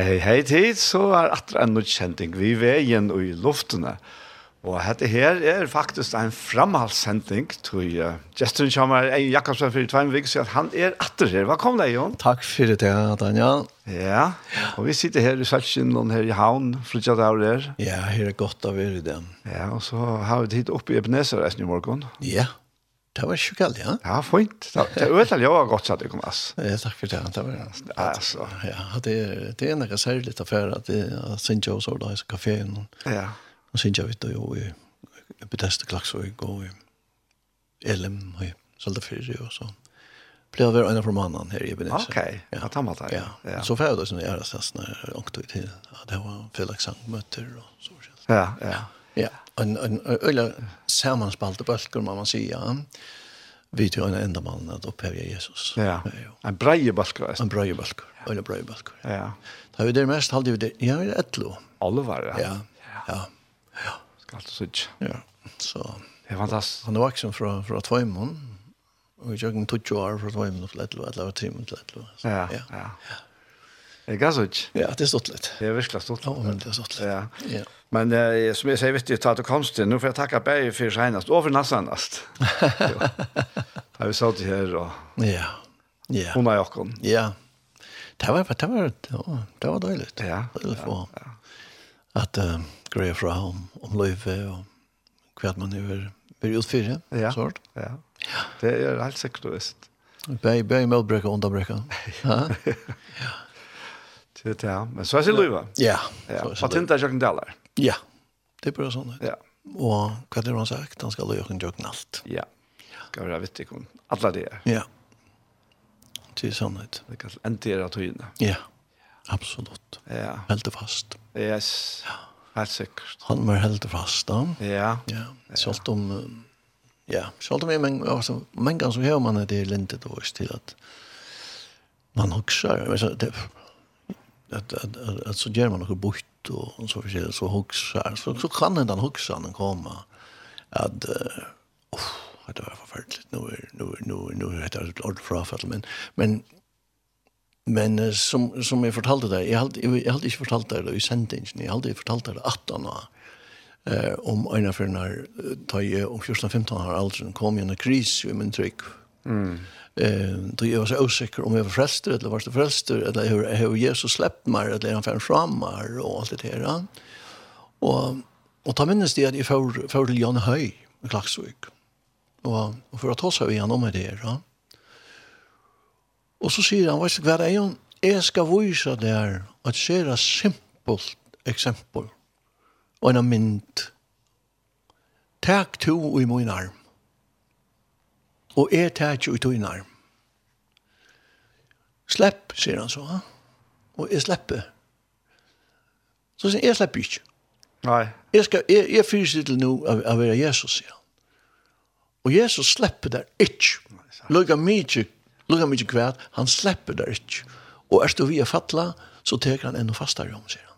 Hei, hei tid, så er atra en utkjenting vi veien og i luftene. Og dette her er faktisk en framhalssending til uh, gesten kommer en Jakobsen for Tvein Vig, så han er atter her. Hva kom det, Jon. Takk for det, Daniel. Ja, og vi sitter her i Svelsen og her i havn, flyttet av der. Ja, her er godt å være i den. Ja, og så har vi tid oppe i Ebenezer resten i morgen. Ja, yeah. Det var ikke galt, ja? Ja, fint. Det er øyelig jeg var godt så det kom. Ja, takk for det. Det var altså. Ja, det er, det er noe særlig affære at det er St. Joe's og da i kaféen. Ja. Og St. Joe vet jo i Bethesda Klaksvøk og i Elm og i Saldafyri og sånn. Blir det en av romanen her i Ebenezer. Ok, ja, ta med deg. Ja, ja. så får jeg det som jeg er sted når jeg ångte til. at Det var Felix Sang og så. Ja, ja. ja. Ja, en, en øyla sammanspalte bølger, må man sige. Vi tror en enda mann at opphevja Jesus. Ja, ja en breie bølger. En breie bølger, øyla breie bølger. Ja. Da vi det mest, halde vi det, ja, vi er etlo. Oliver, ja. Ja, ja. ja. Skal alt sitte. Ja, så. Det er fantastisk. Han er vaksen fra, fra Tvøymon, og jeg tjøkken 20 år fra Tvøymon til etlo, var timen til etlo. Ja, ja. ja. Er det gassut? Ja, det er stått litt. Det er virkelig stått litt. Ja, men det er stått litt. Ja. ja. Men eh, som jeg sier, vet du, ta det konstigt. nå får jeg takke Berg for senest, og for nästanast. Jag har vi satt her og... Ja. Ja. Hun har jokken. Ja. Det var, det var, det var dåligt. Ja. Dåligt ja, ja. Att uh, greja fra om, om löjve och kvart man över blir utfyrre. Ja. Sort. Ja. Det er helt sikkert och visst. Berg, berg, mödbräcka, underbräcka. ja. Ja. Det er det, men så er det löjva. Ja. ja. Så är det. Patinta är Ja, det blir sånn. Ja. Og hva er det han sagt? Han skal gjøre en jøkken alt. Ja, skal være vittig om alle det. Ja, det er sånn. Det kan enda av tøyene. Ja, absolutt. Ja. Helt fast. Yes, ja. helt sikkert. Han var helt fast da. Ja. Ja, selv om... Ja, selv om jeg men, altså, men gånger så hører man det er då og til at man husker, altså, det, at, at, at, at så gjør man noe bort och så försöker så huxar så så kan den huxa den komma att uh, det var förfärligt nu är nu nu nu är det ord frafall men men men som som jag fortalte dig jag hade jag hade inte fortalt dig i sändningen jag hade fortalt dig att han eh om en av när ta ju om 14 15 år alltså kom ju en kris i min tryck mm eh då jag var så osäker om jag var frälster eller var det frälster eller hur hur Jesus släppte mig eller han fann framar och allt det där. Och och ta minnes det att jag får får till Jan Höj i Klaxvik. Och och för att ta sig igenom om det då. Och så säger han vad ska vara en jag ska visa där att köra simpelt exempel och en mynd. Tack to i min arm og er tætje i tøyne arm. Slepp, sier han så, og jeg slipper. Så sier han, jeg slipper ikke. Nei. Jeg, skal, jeg, jeg fyrer til nå av, av være Jesus, sier han. Og Jesus slipper der ikke. Lugga mykje, lugga mykje kvært, han slipper der ikke. Og er du vi er fattla, så teker han enda fastere om, sier han.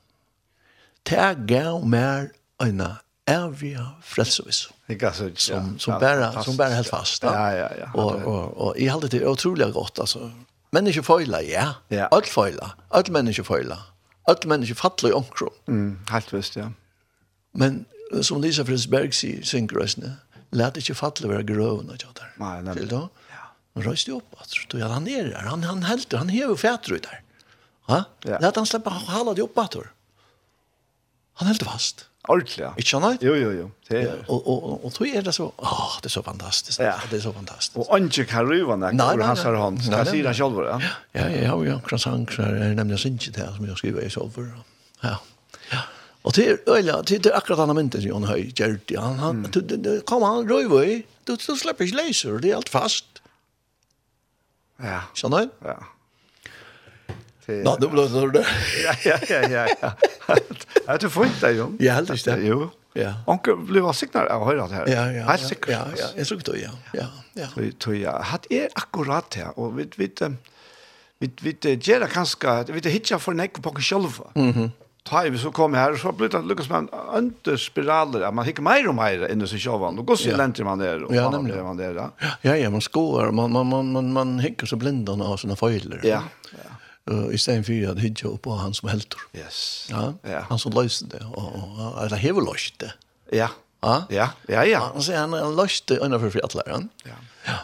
Teg gav mer øyne evige frelsevis. Ikke så som som bare, som bare helt fast. Ja ja ja. Och och och i hållet det otroligt gott alltså. Människor föjlar, ja. ja. Alt föjlar. Alt människor föjlar. Alt människor faller i omkro. Mm, helt visst, ja. Men som Lisa Frisberg säger, synkrösne, lät ikke faller vara grövna, jag där. Nej, nej. Til då? Ja. Men röjste upp, alltså. Då han er där. Han, han helter, han hever fäter ut där. Ha? Ja. Lät han släppa hala det opp, alltså. Han helter fast. Ordentlig, ja. Ikke sant? Jo, jo, jo. Det er. Og, og, og, og tog er det så, åh, det er så fantastisk. Ja. Det er så fantastisk. Og ikke kan ruva nek, over hans her hånd. Det sier han selv, ja. Ja, ja, ja, ja, krasang, så er det nemlig sin til det som jeg skriver i selv. Ja, ja. Og til øyla, til til akkurat han har myntet Jon Høy, Gjerti, han, han, mm. kom han, ruva i, du, du slipper ikke leiser, det er alt fast. Ja. Skjønner? Ja. Ja, det blåser du det. Ja, ja, ja, ja. ja. Er du fint deg, jo? Ja, helt ikke det. Jo. Ja. Onkel blev signal av höra det här. Ja, ja. Helt säkert. Ja, ja. Jag såg det, ja. Ja, ja. Så tror jag hade er akkurat det och vi vi vi vi gera kanske vi det hitcha för näck på själva. Mhm. Ta vi så kom här så blir det Lucas man under spiraler. Man hickar mer och mer än så själva. Då går så lent man där och ja, nämligen man där. Ja, ja, man skoar man man man man hickar så blindarna av såna följder. Ja. Ja uh, i stedet for at hydja opp på han som helter. Yes. Ja? ja. Han som løste det, og, og, eller hever løst det. Ja. Ja, ja, ja. ja. Han sier han løste det for fjallæren. Ja. ja.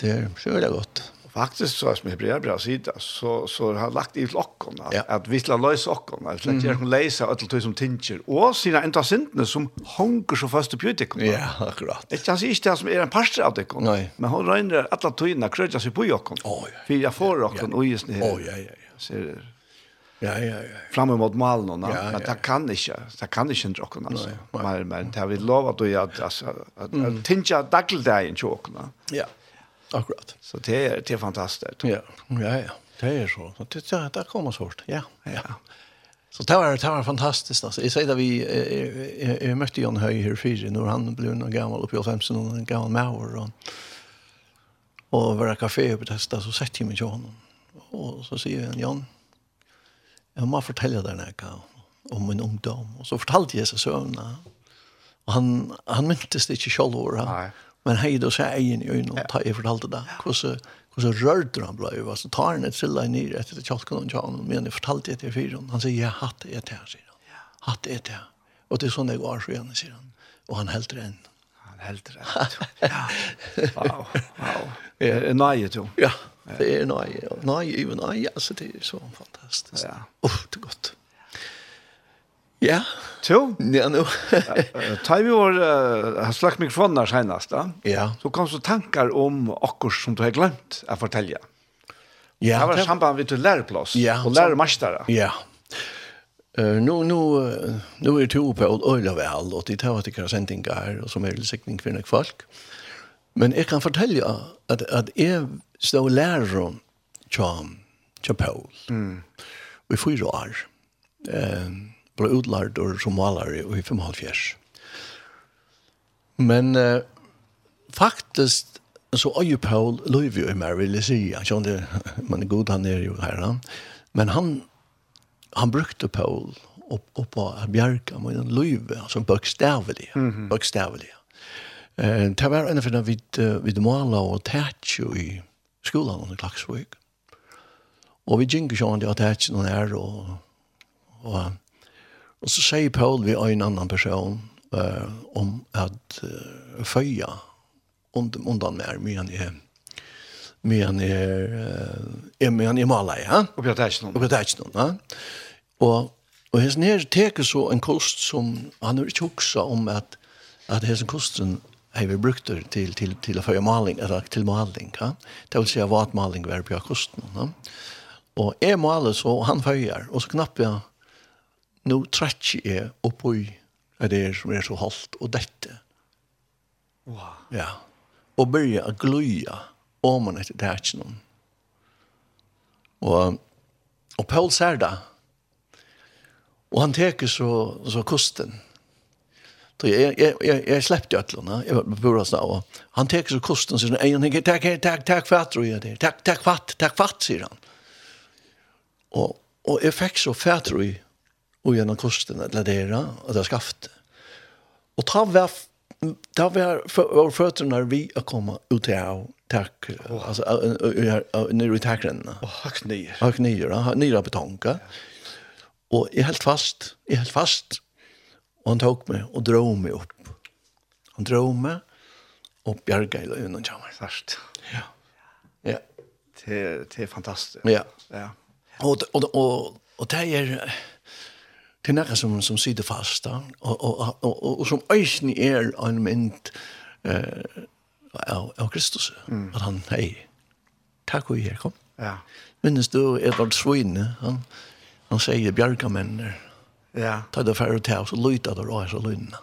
Det er så veldig godt faktisk så som Hebrea bra sida så så har lagt i locken att, ja. att vi ska lösa locken att släcka mm. läsa allt det som tinker och sina enda syndene som hunger så fast på det. Ja, akkurat. Det kan sig inte som är en pastor av det. Nej. Men hon rönner alla tojna kröja sig på jocken. Oh, ja. För jag får locken och just det. Oh, ja, ja, ja. Ser Ja, ja, ja. Framme mot malen och ja, men det kan inte. Det kan inte inte åka alltså. Men men det har vi lovat att alltså att tinka dageldagen chocken. Ja. Akkurat. Så det är det är fantastiskt. Ja, ja, ja. Det är så. Så det det, där kommer svårt. Ja, ja. Så det var det var fantastiskt alltså. Jag säger att vi jag, jag mötte Jan Höj här fyra när han blev en gammal uppe i 15 och en gammal mauer och och vara kafé på testa så sätter jag med honom. Och så säger han Jan, jag måste fortälja dig när om min ungdom och så fortalte jag så sömna. Och han han myntes det inte själv han. Nej Men hei då seg egen i øynene, ja. jeg fortalte det, hvordan, hvordan rørte han ble, og så tar han et silla i nyr etter tjalkken og tjalkken, men jeg fortalte det til fyren, han sier, jeg hatt det til, sier han, hatt det til, og det er sånn jeg var, så gjerne, sier han, og han helter enn. Han helter enn, ja, wow, wow, er det nøye, jo? Ja, det er nøye, nøye, nøye, altså det er så fantastisk, ja. uff, det er godt. Ja. Så? Ja, nu. Ta vi vår, har slagt mikrofoner senast da. Ja. Så kom så tankar om akkur som du har glemt å fortelle. Ja. Det var samband vid til læreplass ja, og læremastare. Ja. Uh, nu, nu, nu er det på og øyla och og de tar at det sendingar, och som er sikning några folk. Men jag kan fortälja att att är så lärare om Chapel. mm. Vi fyra år. Um, ble utlært som malare i 55. Men eh, faktisk så er jo Paul Løyvi og mer, vil jeg si. Han kjønner, man er god, han er jo her. Han. Men han, han brukte Paul opp, opp på Bjerka, med en Løyvi, altså bøkstavelig. Mm -hmm. Bøkstavelig. Eh, det var en av dem vid, vid Mala og Tætsjø i skolan under Klaksvøk. Og vi gikk jo sånn at Tætsjø er, og, og Og så sier Paul vi en annan person uh, om at uh, føya und, undan mer, men jeg men jeg er men jeg mala ja. Og blir det och noen. Og det ikke ja. Og, og hesten her teker så en kost som, han har ikke hoksa om at, at hesten kosten har vi brukt det til, til, til att føre maling, eller til maling, ja. Det vil si at maling var på kosten, ja. Og är maler så, han føyer, og så knappar jag nå trekker jeg oppi av det som er så holdt, og dette. Wow. Ja. Og byrja å gløye om man etter det er ikke noen. Og, og Paul ser det. Og han teker så, så kosten. Så jeg, jeg, jeg, jeg sleppte jo etlene, jeg var på Burasna, og han teker så kosten, Så han, jeg tenker, takk, takk, takk, fatt, tror jeg det, takk, takk, fatt, takk, fatt, sier han. Og, og jeg fikk så fatt, tror jeg, og gjennom kosten at ladera og det skafte. Og ta vær ta vær for føttene vi å komme ut til her tack alltså när vi tackar den och hack ny hack ny då nya betonga. Och är helt fast är helt fast. Og han tok meg og drog meg opp. han drog meg, og bjärga i undan kommer. Først. ja. Ja. Det det er fantastisk. ja. Ja. Og, og, og, og det er, det er noe som, som sitter fast da, og, og, og, og, og som øyne er en mynd eh, av, av Kristus, mm. at han, hei, takk og her, kom. Ja. Minnes du Edvard Svine, han, han sier bjergamennene, ja. ta det færre til, så løyta det av så løgnene.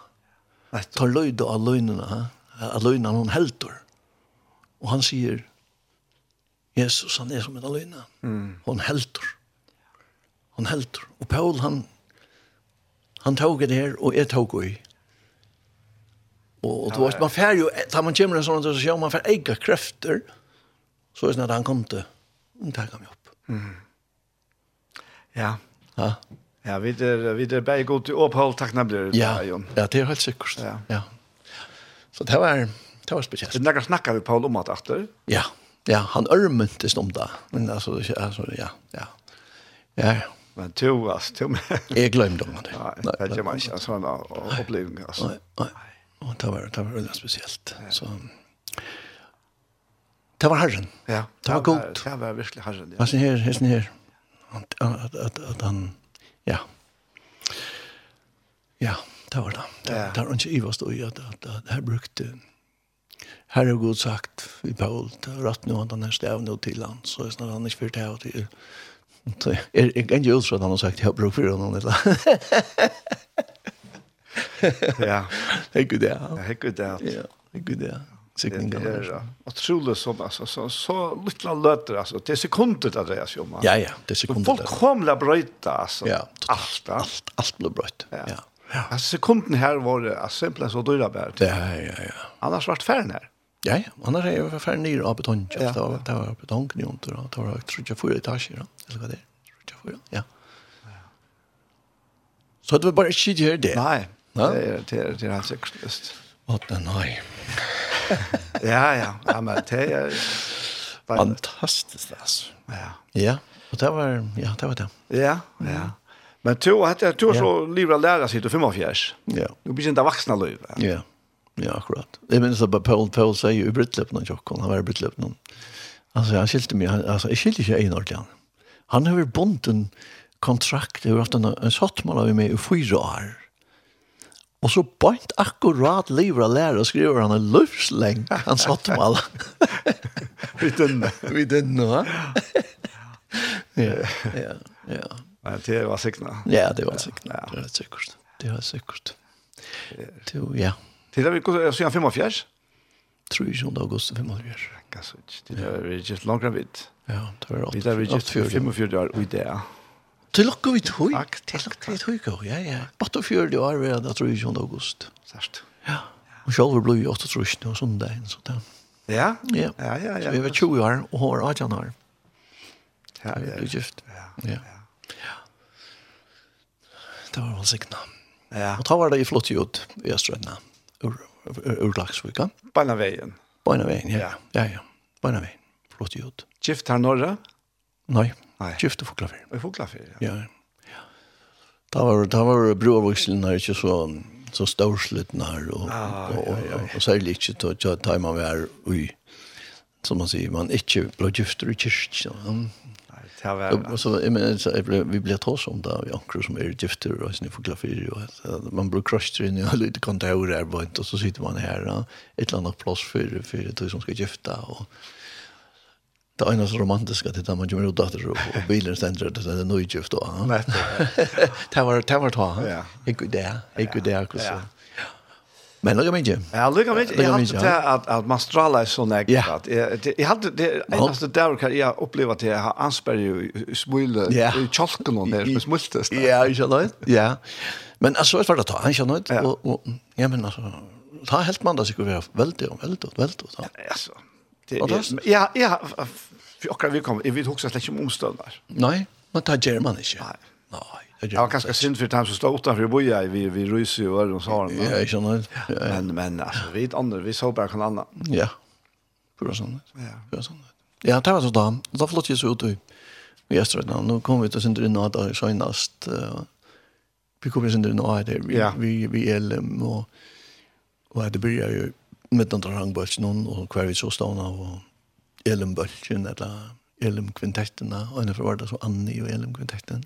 Ta løyda av løgnene, av løgnene han helter. Og han sier, Jesus, han er som en løgne. Mm. Og helter. Han helter. Og Paul, han, Han tog det her, og jeg tog det. Og, og du vet, man fær jo, da man kommer en sånn, så ser man fær eget krefter, så er det sånn at han kom til, han tar meg opp. Mm. Ja. Ja. Ja, vi er, vi er bare god til opphold, takk nemlig. Ja, ja, det er helt sikkert. Ja. ja. Så det var, det var spesielt. Det er snakket vi Paul om at etter. Ja, ja, han ørmyntes om det. Men altså, altså ja, ja. Ja, ja. Men to, altså, to. med. Jeg glemte om det. Nei, det är man inte en sån upplevelse. Alltså. nei. nej. Och det var, det var väldigt speciellt. Så, det var herren. Ja. Det var godt. Det var virkelig herren. Ja. Alltså her, här, her? At, at, at, at han, ja. Ja, det var det. Det, det var ikke Iva stod i at, at, at her brukte her er god sagt i Paul, det er rett nå at han er stævn og til han, så er han ikke fyrt her til Så är det kan ju också att han har sagt jeg har brukt for honom eller. Ja. Det är gud ja. Det är gud ja. Ja, det är gud ja. Signingar. Otroligt som alltså så så løter, altså. Det er sekunder det dreier seg om. Ja ja, det er sekunder. Folk kommer bröta altså. Ja. Allt alt, alt ble bröt. Ja. Ja. Altså, sekunden her var det altså, simpelthen så dyra bare. Ja ja ja. Annars vart färden her. Ja, ja. Annars er jag ferdig ner av betong. Ja, ja. det var, det var betong nu inte då. Det var, tror jag, fyra etager. Eller hva det er. Tror jag, fyra. Ja. Så det var bare ikke det det. Nej, det er, det er, det er är sikkert. exklusivt. Åtta, nei. ja, ja. Ja, men det er... Bare... Fantastisk, altså. Ja. Ja, og det var, ja, det var det. Ja, ja. Men to, hette, to er så livet lära sig till 45. Ja. Du blir inte vuxna liv. Ja. Ja, akkurat. Jeg minns at Paul, Paul sier jo i brittløp noen tjokken, han var i brittløp noen. Altså, han skilte meg, altså, jeg skilte ikke en ordentlig han. Han har vært bunt en kontrakt, jeg har haft en, en sattmål av meg i fyra år. Og så bant akkurat livet av lærer og skriver han en løvsleng, han sattmål. Vi denne. Vi denne, va? Ja, ja, ja. Men det var sikkert. Ja, det var sikkert. Det var sikkert. Det var sikkert. Ja. Til det vi går siden 45? Tror ikke om det august 45. Kanskje ikke. Til det er vi ikke langt vidt. Ja, det var 8. Det er vi ikke 45 år i det. Til lukke tog. Takk. Til lukke vi tog, ja, ja. 48 år var det, tror ikke om det august. Sørst. Ja. Og selv ble vi 8 tror ikke noe søndag. Så det. Ja? Ja, ja, ja. Så vi var 20 år, og hun var 18 år. Ja, ja. Vi gift. Ja, ja. Ja. Det var vel sikkert. Ja. Og da var det i flott gjort i Østrødene. Ja ur Laksvika. Beina veien? Beina veien, ja. Ja, ja. Beina veien. Flott gjort. Gift her norra? Nei. Nei. Gift og foklafer. Og foklafer, ja. Ja. ja. Da var, da var broavvikselen her ikke så, så størsliten her, og, ah, og, og, ja, ja, ja. og særlig ikke til å ta man vær ui. Som man sier, man ikke ble gifter i kyrkja. Ja, var... Och så men så vi blir trots om där vi kör som är gifter och sen får klaffer och man blir crushed in i lite kontor på inte så sitter man här ja. ett annat plats för för det som ska gifta och det ena så romantiska det där man kommer ut dotter og, og bilen stender ständer det där nöjgift og Ja. det var det var ta. Ja. Jag gick där. Jag gick där också. Men lukka mykje. Ja, lukka mykje. Jeg hadde til at, at man strala er sånn jeg. Ja. Jeg hadde det, eneste der kan jeg oppleva til jeg har ansper i smule, ja. i tjolken og der, smultest. Ja, ikke nøyt. Ja. Men altså, jeg var det ta, ikke nøyt. Og, og, ja, men altså, ta helt man da sikkert være veldig og veldig og veldig. Ja, altså. Ja, ja, for akkurat vi kommer, vi vet også slett ikke om omstøvnar. Nei, men ta gjør man ikke. Nei. Nei. Det var ganska synd för dem som stod utanför boja vi vi ryser ju öron så har Ja, jag känner. Men men alltså vi ett andra vi så bara kan annan. Ja. Pura sånt. Ja, det sånt. Ja, det var så da. Da flott jeg så ut i Västerna. Nu kom vi till sin drinn att det senast vi kom sin nå att vi vi vi LM och och det börjar ju med den där hangbulsen och kvar vi så ståna och elm bulten eller elm kvintetterna och en det så Annie och elm kvintetten.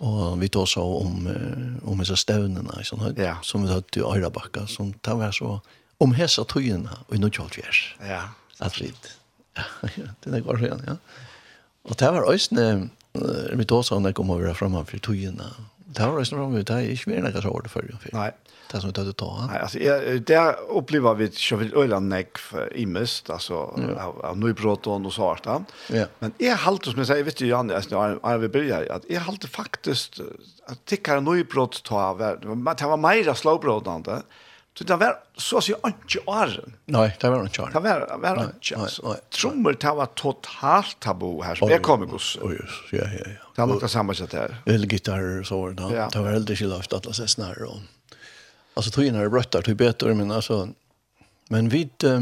Och vi tog så om om dessa stävnena sån här ja. som vi hade i Örabacka som tar var så om hessa tøyna og nu kjalt Ja. Ja. vi Ja, det går sjøen, ja. Og det var øysne, vi tog sånn jeg kom over fra meg for tøyene, Det har resten om det är inte mer några sår för det. Nej. Det som du tar. Nej, alltså jag det upplever vi så vill öland neck i mest alltså av, av nybroton och sånt där. Ja. Men är halt som jag säger vet du Janne alltså när vi börjar att är halt faktiskt att tycka nybrott ta det var mer slowbrotande. Mm Så det var så att säga inte åren. Nej, det var inte åren. Det var, det var inte. Alltså. Trummor det var totalt tabu här. Så det kommer goss. Oj, ja, ja, ja. Det var inte samma sätt här. Elgitarrer och så. Det Det var väldigt skilt att läsa snarare. Och... Alltså tog in här bröttar till bättre, men alltså... Men vi... Eh,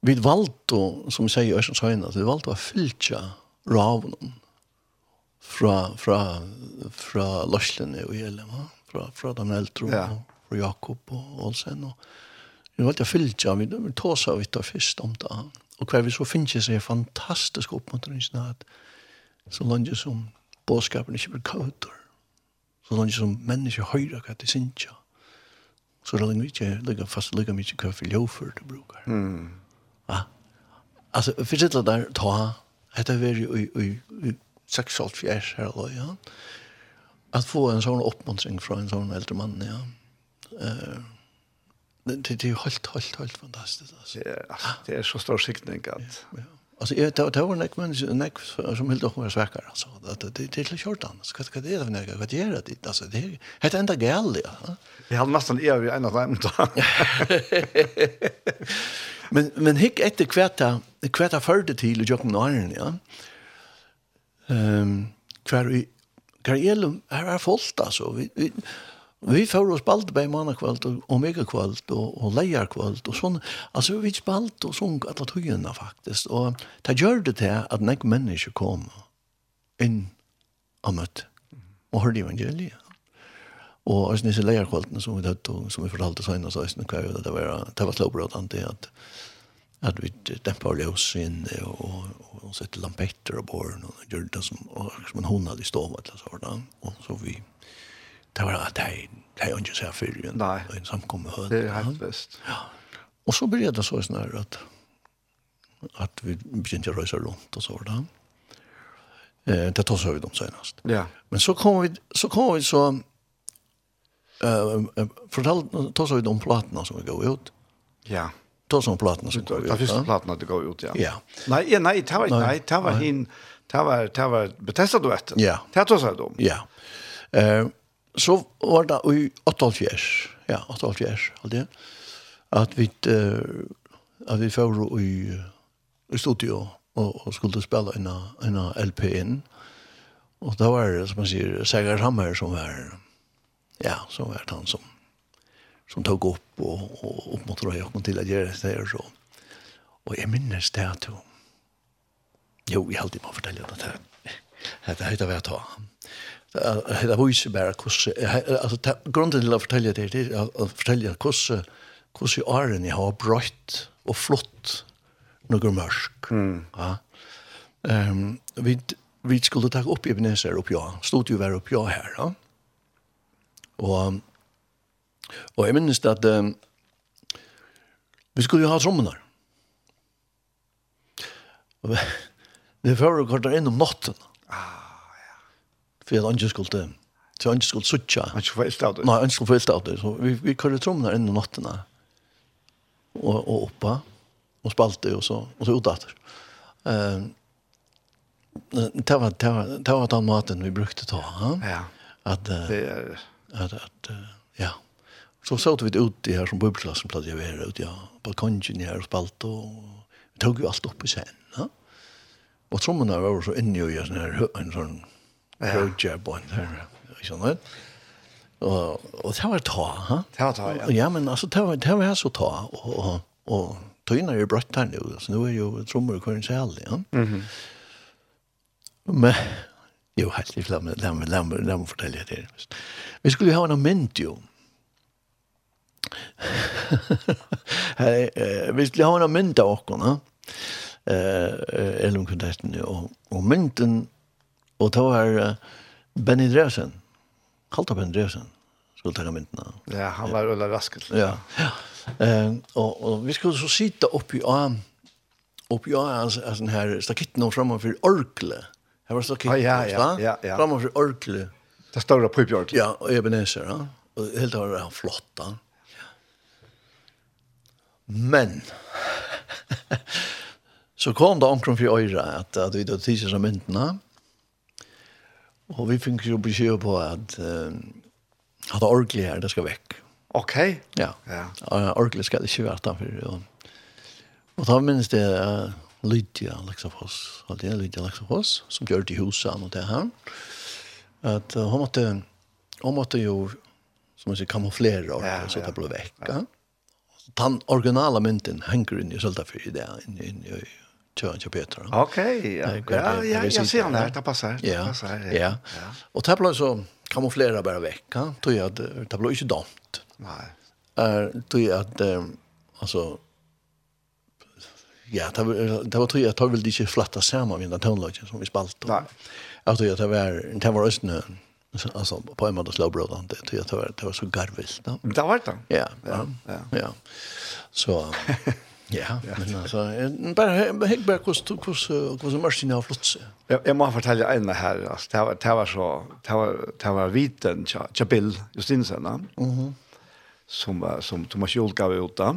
vid valto, som vi säger i Östens Höjna, vi valto att fylla ravnen fra fra fra Lorslen och Jelema fra fra de äldre ja og Jakob og Olsen. Og vi valgte å fylle av, vi tåsa vidt og først om det. Og hver vi så finner det er fantastisk oppmuntrende at så langt som bådskapen ikke blir kauter, så langt som mennesker høyre hva de synes, så er det lenge ikke ligger fast ligger mye hva for ljøfer du bruker. Mm. Ja. Altså, for det der, ta, dette er veldig i, i, i 6-8 her, ja. At få en sånn oppmuntring fra en sånn eldre mann, ja. Mm det, det är helt, helt, helt fantastiskt. Alltså. Det, är, det är så stor siktning att... Ja. Alltså jag det var näck men näck som helt och hållet sväckar alltså att det det är till kort annars. Vad ska det även jag vad gör det alltså det heter ända gäll ja. Vi hade nästan är vi en av dem då. Men men hick efter kvarta kvarta förde till jag kom när ja. Ehm kvar i Karelum är är fullt alltså vi Vi får oss bald bei mannakvalt og omegakvalt og, og leierkvalt og sånn. Altså vi spalt og sunk alle tøyene faktisk. Og det gjør det til at nek mennesker kom inn og møtt og hørte evangeliet. Og også disse leierkvaltene som vi tatt og som vi fortalte seg og sånn hva det var, det var slåbrådende at at vi dämpar løs inn og, og, og sette lampetter og båren og gjør det som, og, som en hona i stål eller sånn. Og så vi det var at jeg, jeg ikke ser fyrir Nei. en samkomme høyde. Det är helt vest. Ja. Og så började det så sånn her at, at vi begynte å røyse rundt og så var det. Eh, det tar så vi dem senast. Ja. Men så kom vi så, kom vi så eh, fortalt, tar så vi de platene som vi går ut. Ja. Tar så platene som går ut. Det er første platene det går ut, ja. ja. Nei, nei, det var, nei, det var hin, det var, det var Bethesda du etter. Ja. Det tar så vi dem. Ja. Eh, så var det i 88, ja, 88, alt det, at vi, at vi får i, i studio og, og skulle spille en, en LP inn. Og da var det, som man sier, Sægar Hammer som var, ja, som var han som, som tog opp og, og oppmåttet og kom til å gjøre det her. Så. Og jeg minnes det at jo, jo, jeg alltid må fortelle det her. Det er høyt av å ta det viser bare hvordan, altså grunden til å fortelle det, det er å fortelle hvordan, hvordan åren jeg har brøtt og flott noe mørk. Mm. Ja. Um, vi, vi skulle ta opp i Ebenezer opp ja, stod jo være opp ja her. Ja. Og, og jeg minnes at um, vi skulle jo ha trommene. Og vi, vi fører kvartar inn om natten. Ah för att Angel skulle så Angel skulle sucha. Angel skulle fällt ut. Nej, Angel skulle fällt ut. Så vi vi körde trummorna där innan natten. Och och uppa och spalte och så och så utåt. Ehm det var det var det var den maten vi brukte ta. Ja. ja. Att det är att att ja. Så såg vi ut det här som bubbelklassen plattade jag var ut ja balkongen här och spalt och vi tog ju allt upp i sen. Ja. Och trummorna var så inne i en sån här en sån Roger Bond här. Så nu. og och det var ta, ha? Det var ta. Ja, Ja, men altså det var det var så ta og og, och tynar jo brøtt her nå, så nå er jo trommer och kurs här ja. Mhm. Men jo helt i flammen lämna lämna lämna fortälja det. Vi skulle ju ha en Hei, eh, vi skulle ha en amentium också, va? Eh, Elum kunde og, og och och mynten Och då är Benny Dresen. Kallt Benny Dresen. Skulle ta myndena. Ja, han var Ulla Raskel. Ja. ja. Eh, og, og vi skulle så sitte oppi av oppi av i arm, her alltså den här stakitten framför Orkle. Her var stakitten. Ah, ja, ja, ja, ja. for Orkle. Det står på pipjord. Ja, og Ebenezer. Ja. Og helt var han flott. Ja. Men så kom det omkring for øyre at, at vi då tisar som myndena. Og vi fikk jo beskjed på at uh, at orkelig her, det skal vekk. Ok. Ja, ja. Uh, orkelig skal det ikke være utenfor. Og, og da minnes det uh, Lydia Leksafoss, og det er Lydia Leksafoss, som gjør det i huset og det her. At uh, hun måtte, hun måtte jo, som man sier, kamuflere orkelig, ja, ja. så det ble vekk. Ja. ja. Den originale mynten henger inn i Søltafyr i det, inn, inn, inn, inn, till til Peter. Okej. Ja. Ja, ja, ja, jag ser han där, det passar. Ja. Passar, ja. Og Och det ble så kamouflera bara vecka, jeg jag det ble inte damt. Nej. Är tror jag att alltså ja, det var det var tror jag tar väl inte flatta samman med den tonlagen som vi spalt. Nej. Alltså jag tar väl det var östnö. Alltså på en måte brother det tror jag det var det var så garvigt. Det var det. Ja. Ja. Ja. Så Ja, men altså, bare hekk bare hvordan Martin har flott seg. Jeg må fortelle en her, altså, det var, det var så, det var, det var viten, tja Bill Justinsen, mm som, som Thomas Jol gav ut da.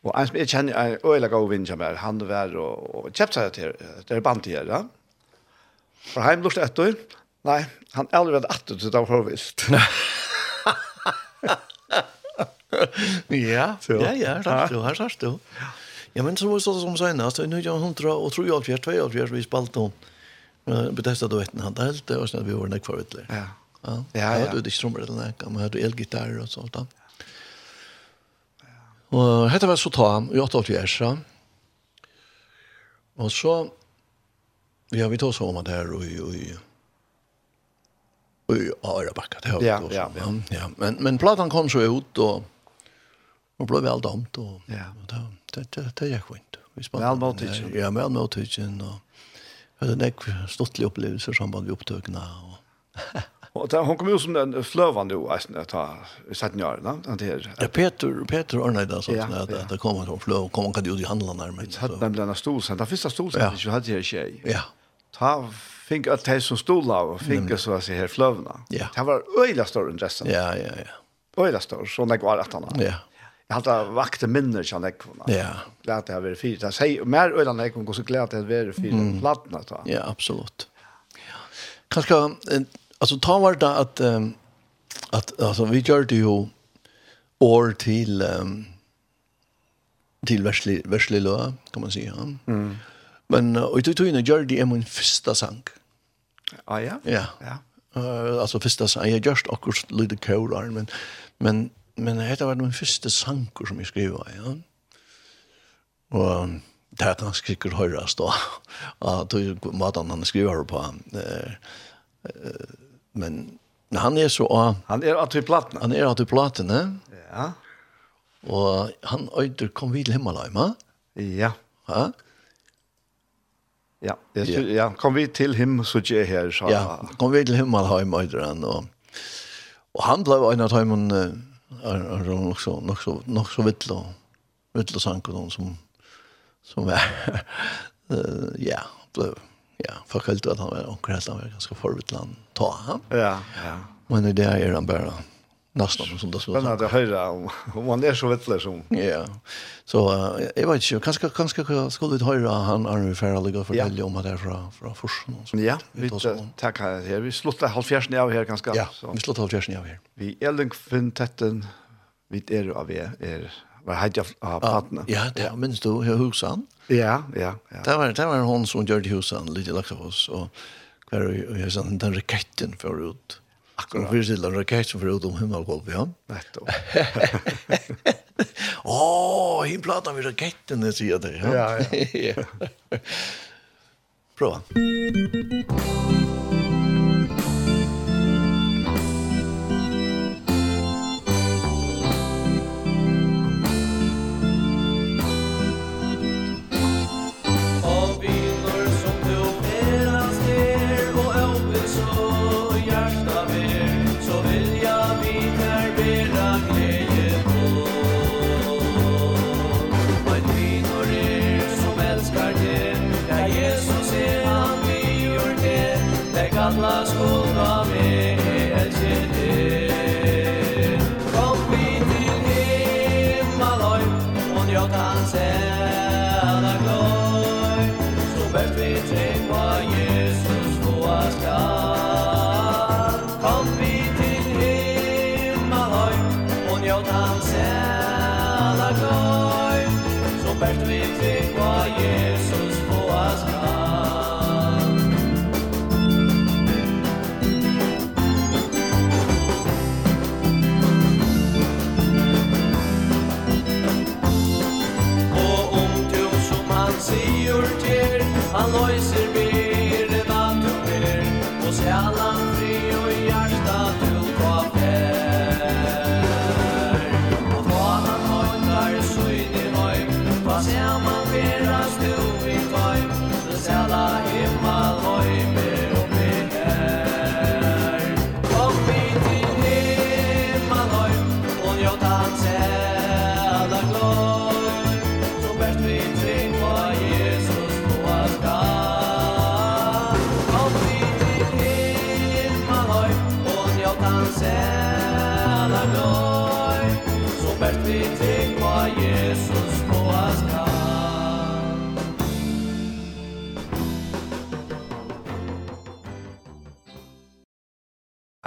Og en som jeg kjenner, en øyla gav vinn som er, han var og, og kjøpt seg til, det er band til her, ja. For heim lort etter, nei, han er aldri vært etter, så det var forvist. ja, ja, ja, sagt du, här sagt du. Ja, men så var det som senast, nu jag hundra och tror jag att jag två av jag vi spalt hon. Betesta då vet han helt och sen vi var näck förut. Ja. Ja, ja. Du det strummer den där, man hade elgitarr och sånt där. Och hette var så ta, jag tog till Ersa. Och så ja, vi tog så om det här och och och Arabacka det har vi Ja, ja. Men men plattan kom så ut och och blev väl dömt och ja. då det det det gick fint. Vi spelade väl mot Tyskland. Ja, väl mot Tyskland och hade en stortlig upplevelse som med vi upptagna och Och där hon kom jo som den flövande jo, nästan att ta 17 år, da, han det Ja Peter Peter Arneda så att det kommer från flöv och kommer kan ju handla närmare. Hade den en stol sen. Där första stol sen ju hade jag tjej. Ja. Ta fink at de som stod av og fink så att her fløvene. Ja. Det var öjla stor resten. Ja ja ja. Øyla stor så när var at han. Ja. Jag hade vakte minner som det. Ja. Glad det har varit fyra. Det säger mer ödan jag kunde så glad det har varit fyra mm. så. Ja, absolut. Ja. Kanske, alltså ta var det att, um, att alltså, vi gör det ju år till um, till värslig, värslig lö, kan man säga. Mm. Men uh, och i tog gör det är min första sank. Ah, ja? Ja. ja. Uh, alltså första sang. Jag just akkurat lite kör men, men men det var den första sanker som jeg skrev ja. Og det er ganske sikkert høyrast da, at du måten han skriver på. Men han er så. Han er at vi platene. Han er at til platene. Ja. Og han øyder kom vid himmelen, ja? Ja. Ja, jeg tror, ja. kom vi til him, så ikke jeg her, så... Ja, kom vi til himmelen, øyder han, og, og han ble en av dem, är är också också också vittlo vittlo sanko någon som som är ja blev ja förkällt att han var onkel han var ganska förvittlan ta. Han ja ja. Men det är han bara nästan som sånt där så. Men det höra om om man är så vettlös som. Ja. Så jag vet inte kanske kanske skulle vi höra han Arne Farrell gå för det om där från från Forsen och så. Ja, vi tackar här. Vi slutar halv fjärden av här ganska. Ja, vi slutar halv fjärden av här. Vi är Fintetten, för vi är av er är var hade jag av partner. Ja, det minns du hur husan? Ja, ja, ja. Det var det var hon som gjorde husan lite lax av oss och kvar och jag sen den raketten förut. Akkurat. Vi sitter en rakett som får ut om himmelgolv, ja. Nettopp. Åh, oh, hin platan med raketten, det sier det. Ja, ja. ja. Prova.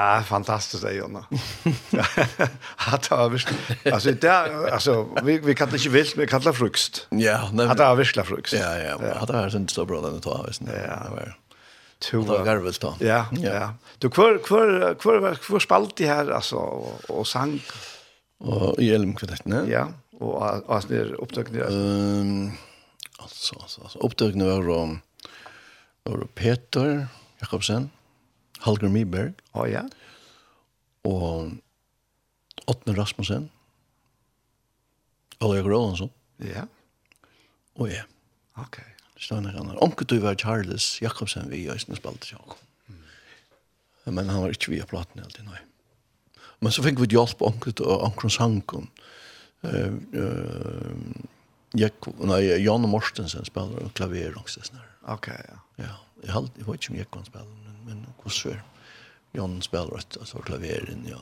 Ja, ah, fantastiskt är Jonna. Att ha visst. Alltså det alltså vi vi kan inte vilt med kalla frukost. Ja, nej. Att ha visst frukost. Ja, ja. Ja, det var sånt så bra den tar visst. Ja. Två dagar väl då. Ja, ja. Du kvar kvar kvar kvar spalt det här alltså och sang och i elm kvartett, ne? Ja, och alltså det ner upptökningar. Ehm alltså alltså alltså upptökningar var Peter Jakobsen. Mm Halger Miberg. Å oh, ja. Og Åtne Rasmussen. Oleg Rolandsson. Ja. Og ja. Ok. Stående kan han. Du var Charles Jakobsen vi i Østene spalte seg. Mm. Men han var ikke via platen helt i nei. Men så fikk vi hjelp på onkel og onkel sankon. Uh, uh, Jack nej Jan Mortensen spiller klaver också sån här. Okej, okay, ja. Ja, jeg, held, jeg vet ikke om jag spiller, men men hvordan er Jan spiller et altså klaveren ja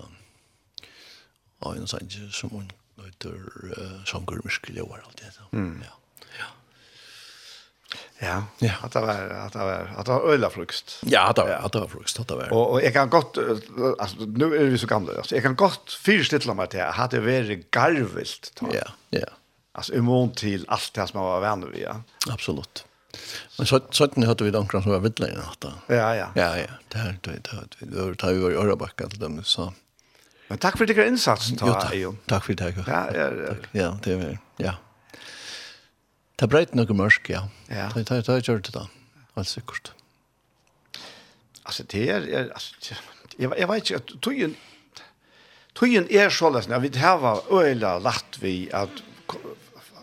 av en sanger som hun heter uh, sanger muskler og alt det mm. ja ja Ja, ja. Att det var att det var att det var öla frukost. Ja, att det var att det var frukost att det var. Och och jag kan gott alltså nu är vi så gamla alltså. Jag kan gott fyrstilla mig till att hade varit garvilt. Ja, ja. Alltså i till allt det som man var vän vid. Ja. Absolut. Men så sådant hade vi dankar som var vidla i natt. Ja, ja. Ja, ja. Det här det det det tar ju i backa till dem så. Men tack för din insats då. Jo, tack för det. Ja, ja. Ja, ja det är ja. Det breit nog mörk, ja. Ja. Det det det gör det då. Alltså säkert. Alltså det är alltså jag jag vet inte tojen tog Tøyen er såleis, vi det här var öla lätt vi at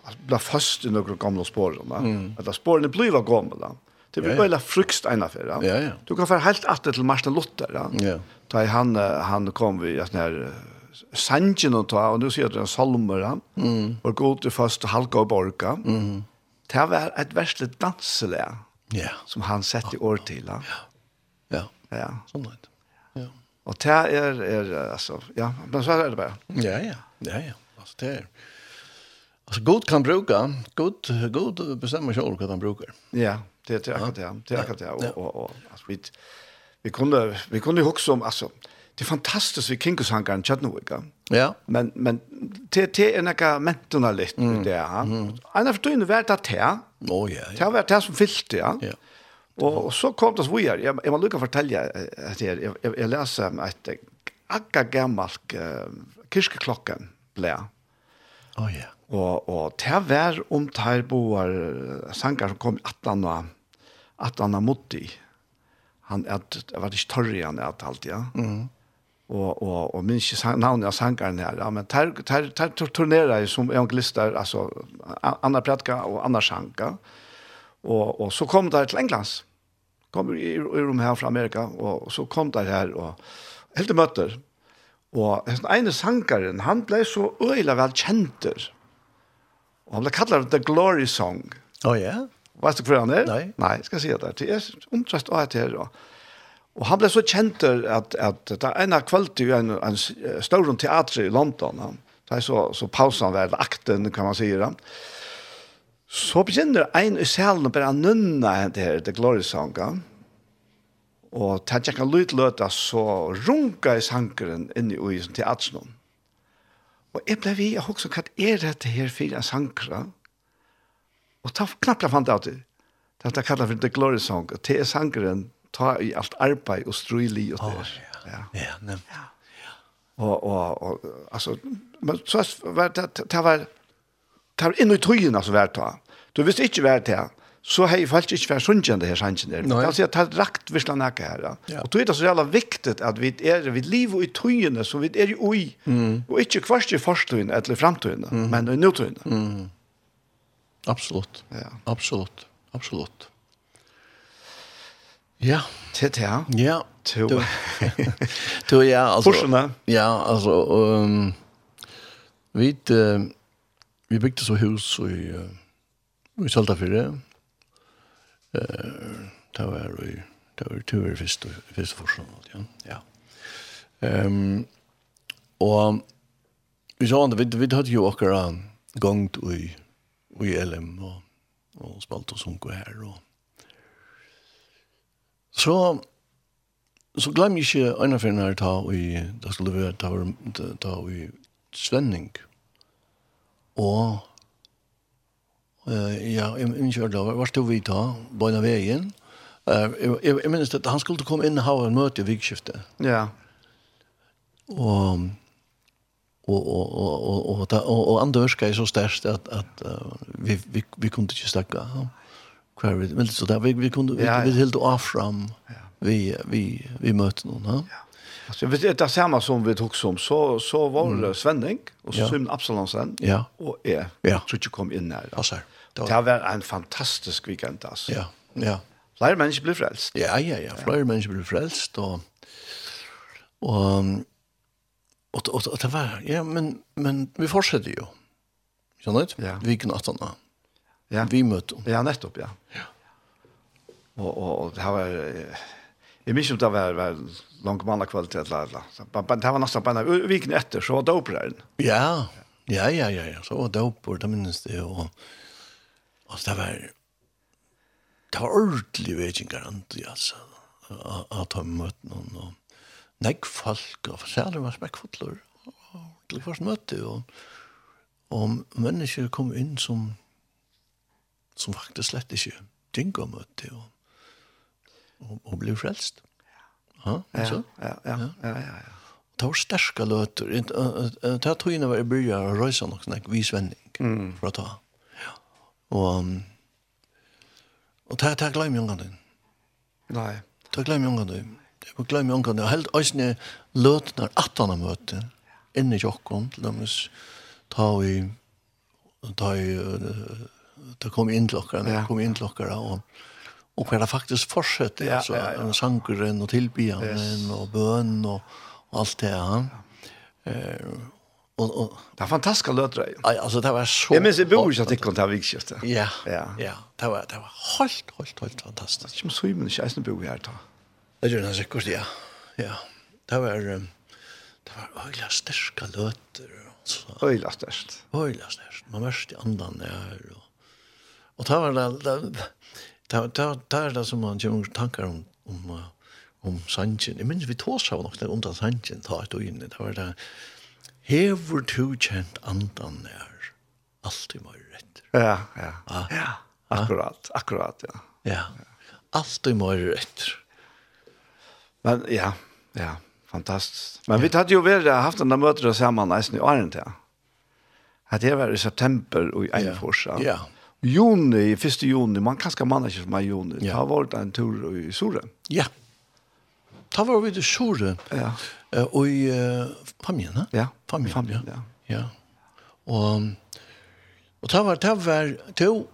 att bli fast i några gamla spår. Mm. Att spåren blir gamla. Det blir väl frukst en affär. Ja, ja. Du kan för helt att till Martin Luther. Ja. ja. Ta han han kom vi att när Sanjen och ta och nu ser det en salmer han. Mm. Och gå till fast halka och borka. Mm. Det var ett värstligt dansle. Ja. Som han sett i år till. Ja. Ja. Ja. Sånt. Ja. Och det är är alltså ja, men så är det bara. Ja, ja. Ja, ja. Alltså det är Alltså god kan bruka, god god bestämmer sig vad han brukar. Ja, det det är akkurat det. Det är akkurat det och och, och alltså, vi vi kunde vi kunde ju också om alltså det är fantastiskt vi kinkus han kan chatta några. Ja. Men men det det är några mentorna lite mm. det här. Mm. Annars förstår inte vart det här. Oh ja. Det har varit det som fyllt ja. Ja. Och, och så kom det så vidare. Jag jag vill fortälja att jag jag, jag läser ett akka gammalt uh, kirkeklockan blä. Oh ja. Og, og til hver om ter boar sanger som kom 18 og 18 og motti. Han at, det var ikke tørre han at alt, ja. Mm. Og, og, og minns ikke navnet av sangeren her, ja, men ter, ter, ter, ter turnerer jeg som evangelister, altså andre Pratka og andre Sjanka. Og, og så kom der til Englands. Kom i, i, i rom her fra Amerika, og, og så kom der her, og helt møter. Og den ene sangeren, han ble så øyla vel kjenter, Og han ble kallet The Glory Song. Å oh, ja? Yeah. Vet du hva han er? Nei. Nei, jeg si det. Det er omtrest av det her. Og han ble så kjent at, at det er en av kvalitet i en, en større teater i London. Han, det er så, så pausen var akten, kan man si det. Så begynner en i salen bare nunna det her, The Glory Song. Og til jeg kan lytte løte, så runga i sankeren inne i teateren. Og jeg ble vi, jeg husker hva er dette her for en sankra? Og ta knappt jeg fant av det. Det er kallet for The Glory Song, og til er ta i alt arbeid og strøylig og det. Oh, ja, ja, nevnt. Ja. Og, og, og, altså, men så var det, det var, det var inn i tøyen, altså, vært da. Du visste ikke vært det, så har jeg faktisk ikke vært sunnkjent det her sannsyn der. No, ja. Altså, jeg tar rakt hvis han er nækka her. Ja. Og tog det så jævla viktig at vi er vi liv og i tøyene, så vi er i ui, mm. og ikke kvart i forstøyene eller fremtøyene, mm. men i nøtøyene. Mm. Absolutt. Ja. Absolutt. Absolutt. Ja. Til det, ja. Ja. Til. Til, ja, altså. Forskjellene. Ja, altså, um, vi, uh, vi bygde så hus i, uh, i Saltafyrre, det var jo det var tur først først for sånn ja. Ja. Ehm og vi sa andre vi vi hadde jo akkurat gongt i i LM og og spalt oss unko her og så så glem jeg ikke en av her ta i da skulle vi ta ta i Svenning og ja, jeg minns jo da, hva stod vi ta, bøyna veien. Jeg minnes at han skulle komme inn og ha en møte i vikskiftet. Ja. Og og, og, og, og, og, och og, og andre ørska er så størst at, at uh, vi vi vi kunde inte stacka. Kvar vi men så der, vi vi kunde vi vi helt av fram. Vi vi vi mötte noen. va? Ja. Altså, vi det där samme som vi tok som så så var det Svenning og så Simon Absalonsen. Ja. og jeg, ja. tror ikke kom inn her. Ja, så. Det var en fantastisk weekend, altså. Ja, ja. Flere mennesker blir frelst. Ja, ja, ja. Flere ja. mennesker blir frelst, og, og, og, og, og det var, ja, men, men vi fortsetter jo. Skjønner du? Ja. Vi kunne attene. Ja. Vi møtte Ja, nettopp, ja. Ja. Og, og, og det var, jeg minns om det var, var langt mann av kvalitet, eller, eller. det var nesten bare en uken etter, så var det opprøren. Ja, ja, ja, ja, ja, så var det opprøren, det minnes det, og, og Altså, det var, det var ordentlig vekingar andre, altså, at han møtte noen, og nekk folk, og særlig var smekkfotler. og til først møte, og, og mennesker kom inn som, som faktisk slett ikke dynga møte, og, og, og ble frelst. Ja, ja, ja, ja, ja, ja, ja. Det var sterska løter. Det tog inn over i byrja og røysa nok, vi svenning, for å ta. Og, og det er glemme ungene. Nei. Det er glemme ungene. Det er glemme ungene. Og helt øyne løtene er at han har inne i jokkon, til dem ta i ta i ta kom inn til okkara, kom inn til okkara, og og hva det faktisk fortsetter, ja, altså, ja, ja. sangeren og tilbyen yes. og bøn og, og alt det, ja. ja. Eh, Og, og, det var fantastiska lötter. Ja, alltså det var så Jag minns jeg bor ikke at ikke kom där vikskiftet. Ja. Ja. Ja, det var det var helt helt helt fantastiskt. Jag måste ju men jag är bo här då. Det gjør det sikkert, ja. Ja. Det var det var øyla starka løter. alltså. Öjla starkt. Öjla starkt. Man mørste andan der. och och det var det det det det där som man ju tankar om om om sanchen. Jag minns vi tog så nog något under sanchen tar då inne. Det var det hever to kjent andan der, alltid mer rett. Ja, ja. Ah? Ja, akkurat, akkurat, ja. Ja, alltid mer rett. Men ja, ja, fantastiskt. Men ja. vi hade ju väl haft den där mötet samman nästan i åren ja. Att det var i september och i Einfors. Ja. ja. Juni, första juni, man kanske man inte som i juni. Ja. Det har varit en tur i Sore. Ja. Det var vi i Sore. Ja. Och i uh, Pamjena. Ja. Familj. Familj, ja. ja. Og, og det var, det var to,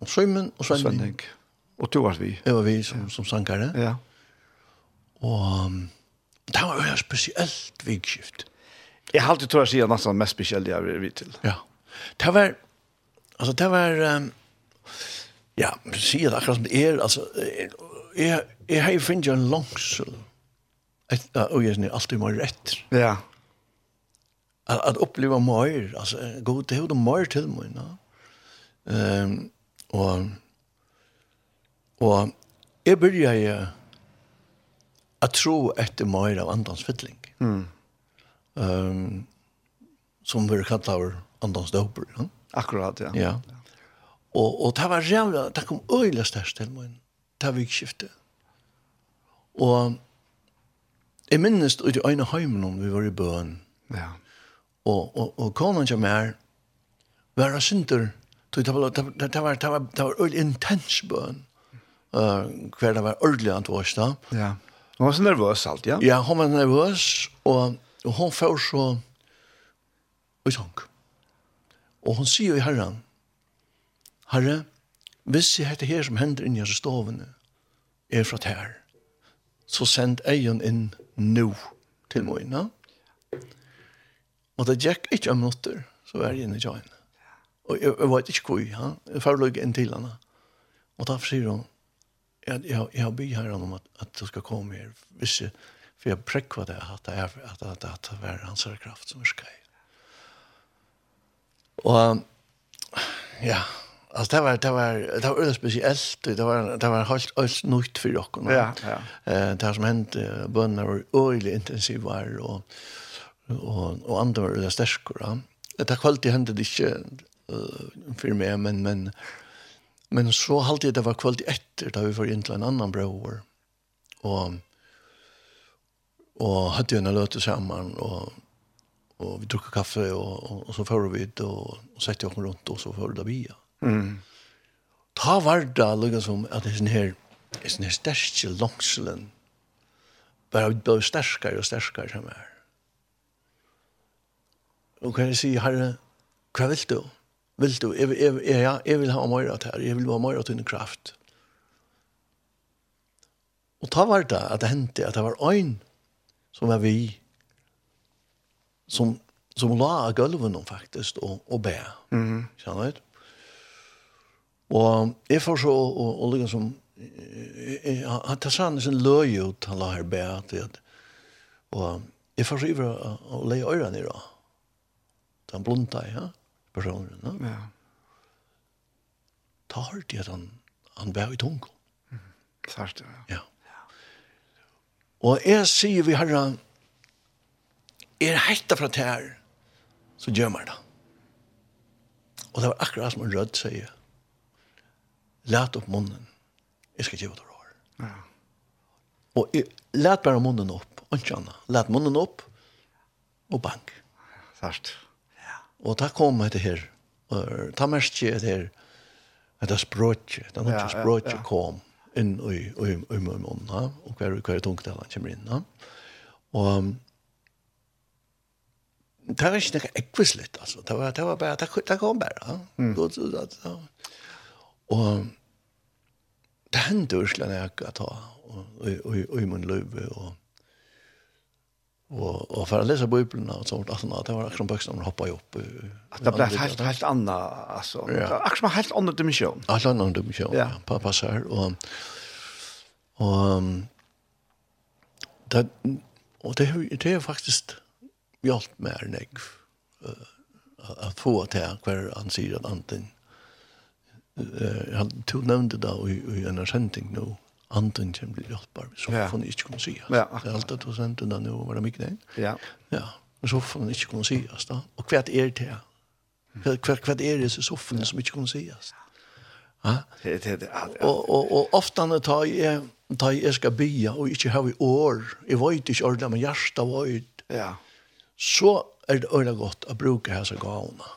og Søymen og Svenning. Svenning. Og to var vi. Det var vi som, ja. som sangare. Ja. Og um, det var jo spesielt vikskift. Jeg har alltid tror jeg sier nesten mest spesielt jeg vil vite til. Ja. Det var, altså det var, um, ja, jeg sier det akkurat som det er, altså, jeg, jeg har jo finnet en langsel, og jeg er alltid mer rett. Ja. Ja att, att uppleva mer alltså god det hade mer till mig va ehm och och jag började jag att tro efter mer av andans fyllning mm. Ehm um, som vi kallar andans doper ja. Akkurat ja. Ja. Och och det var jävla det kom öjla störst till mig det vi skifte och Jeg minnes ut i øyne heimen om vi var i bøen. Ja og, og, og konan som er, var av synder, det var, det var, det var, det var, det var intens bøn, uh, hver det var ordentlig antvås da. Ja, hon var så nervøs alt, ja? Ja, hon var nervøs, og, og hon får så i tank. Og hon sier i herren, Herre, hvis jeg heter her som hender inn i hans stovene, er fra her, så send egen inn nå til morgenen, Og det gikk ikke om minutter, så var jeg inne i tjøyen. Og jeg, jeg vet ikke hvor, ja. jeg får løg inn til henne. Og da sier hun, jeg, jeg, jeg har bytt her om at, at du skal komme her, hvis jeg, for jeg prekva det, at det er at, at, at det er hans kraft som er skrevet. Og ja, altså det var det var det var öle spesielt, Det var det var helt helt nytt för dock. Ja, ja. Eh det som hendte, bønner var øyelig intensivt og, og, og andre var det sterkere. Dette kvalitet hendte det ikke uh, for meg, men, men, men så halte jeg det var kvalitet etter da vi var inn til en annan bror. Og, og hadde jo en løte sammen, og, og vi drukket kaffe, og, og, og så fører vi ut, og, og sette oss rundt, og så fører det via. Mm. Ta var det liksom som at det er sånn her, det er sånn her sterke langselen, bare vi ble sterkere og sterkere som er. Og kan jeg si, Herre, hva vil du? Vil du? Jeg, jeg, jeg, jeg vil ha mer av det her. Jeg vil ha mer av din kraft. Og ta var det at det hendte at det var øyn som var vi som, som la av gulven faktisk og, og be. Mm -hmm. Kjenner du? Og jeg får så, og, og liksom som, han tar sann sin løy ut, han la her be, at, og jeg får så ivra og leie øyra nere, den blonda, ja, personen, ja. ja. ta hørt de at han, han var i tungo Mm. Sart, ja. ja. Og jeg sier vi herre, er hekta fra tær, så gjør man det. Og det var akkurat som en rød sier, let opp munnen, jeg skal gjøre det rår. Ja. Og jeg, let bare munnen opp, og ikke annet. Let munnen opp, og bank. Sart. Ja. Og da kom det her, og da mest jeg det her, Det er språket, det er noe språket ja, ja. kom inn i, i, i, i munnen, og hver, hver tungt det han kommer inn. Ja. Og det var ikke noe ekvislitt, altså. Det var, det var bare, det, det kom bare. Mm. Og, og det hendte virkelig når jeg ta, og i min løyve, og, og, og, og, og, og, og, og Och och för att läsa bibeln och sånt att det var akkurat böcker som hoppar upp. At det ble helt helt annorlunda alltså. Akkurat helt annorlunda dimension. Helt annorlunda dimension. Ja, på passar og och det og det det er är faktiskt hjälpt mig uh, at få til hver han sier at anten eh han tog nevnte da i i en sändning nu anden som blir hjelpbar, så ja. får han ikke kunne sies. Ja, akkurat. Det er alltid at du sendte den nå, var det mye den? Ja. Ja, men så får han ikke kunne sies da. Og hva er det her? Hva, hva er det i soffene som ikke kunne sies? Ja. Det, det, det, ja, ja. og, og, og ofte når jeg, når jeg skal bya og ikke har i år, jeg vet ikke ordentlig, men hjertet vet, ja. så er det øyne godt å bruke hese gavene.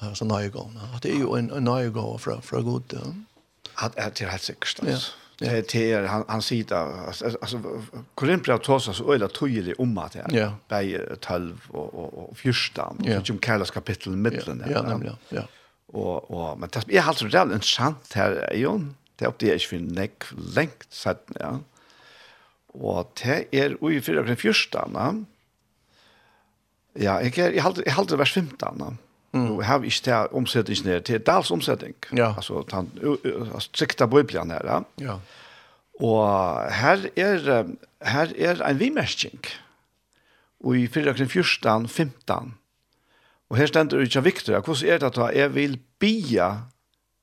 Hese nøye gavene. Det er jo en, en nøye gave fra, fra god. Ja. Det er helt sikkert, altså. Ja eh till han han sitter alltså Korinthia tosa så öla tydligt om att det bei 12 och och 14 så Jim Carlos kapitel mitten där. Ja, nämligen. Ja. Och och men det är alltså det är intressant här Jon. Det är upp det jag vill näck längt så ja. Och det är ungefär den första, va? Ja, jag jag håller jag håller vers 15, va? Mm. Och har vi inte omsättning Det till dals omsättning. Ja. Alltså han alltså sikta bibeln här. Ja. ja. Och här är här är en vimärsking. Och i fördragen 14 15. Och här ständer det ju viktigt. Hur är det att jag vill bia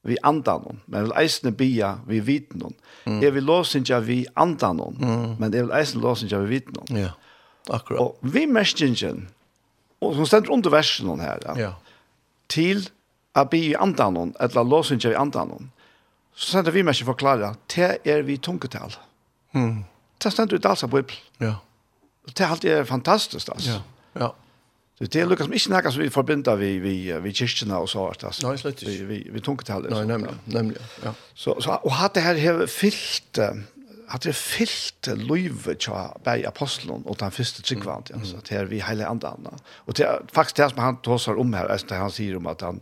vi andan hon. Men vil eisne bia vi viten hon. Mm. Jeg vil låsinja vi andan hon. Mm. Men jeg vil eisne låsinja vi viten hon. Ja, akkurat. Og vi merskingen, og som stender under versen hon her, ja. ja til å be i andan hon, eller låsinger i andanon, så sender vi meg ikke forklare, det er vi tungetal. Mm. Det stender ut altså på Bibel. Ja. Det er alltid fantastisk, altså. Ja, ja. Så det er lukket som ikke nægget som vi forbinder vi, vi, vi kyrkene og så, altså. Nei, slett ikke. Vi, vi, vi tungetal. Nei, nemlig, nemlig, ja. Så, så, og hatt det her har fyllt... Uh, at det fyllte løyve tja bei apostelen og den første tryggvand, mm. altså, det er vi hele andre andre. Og det er faktisk det som han tåsar om her, det han sier om at han,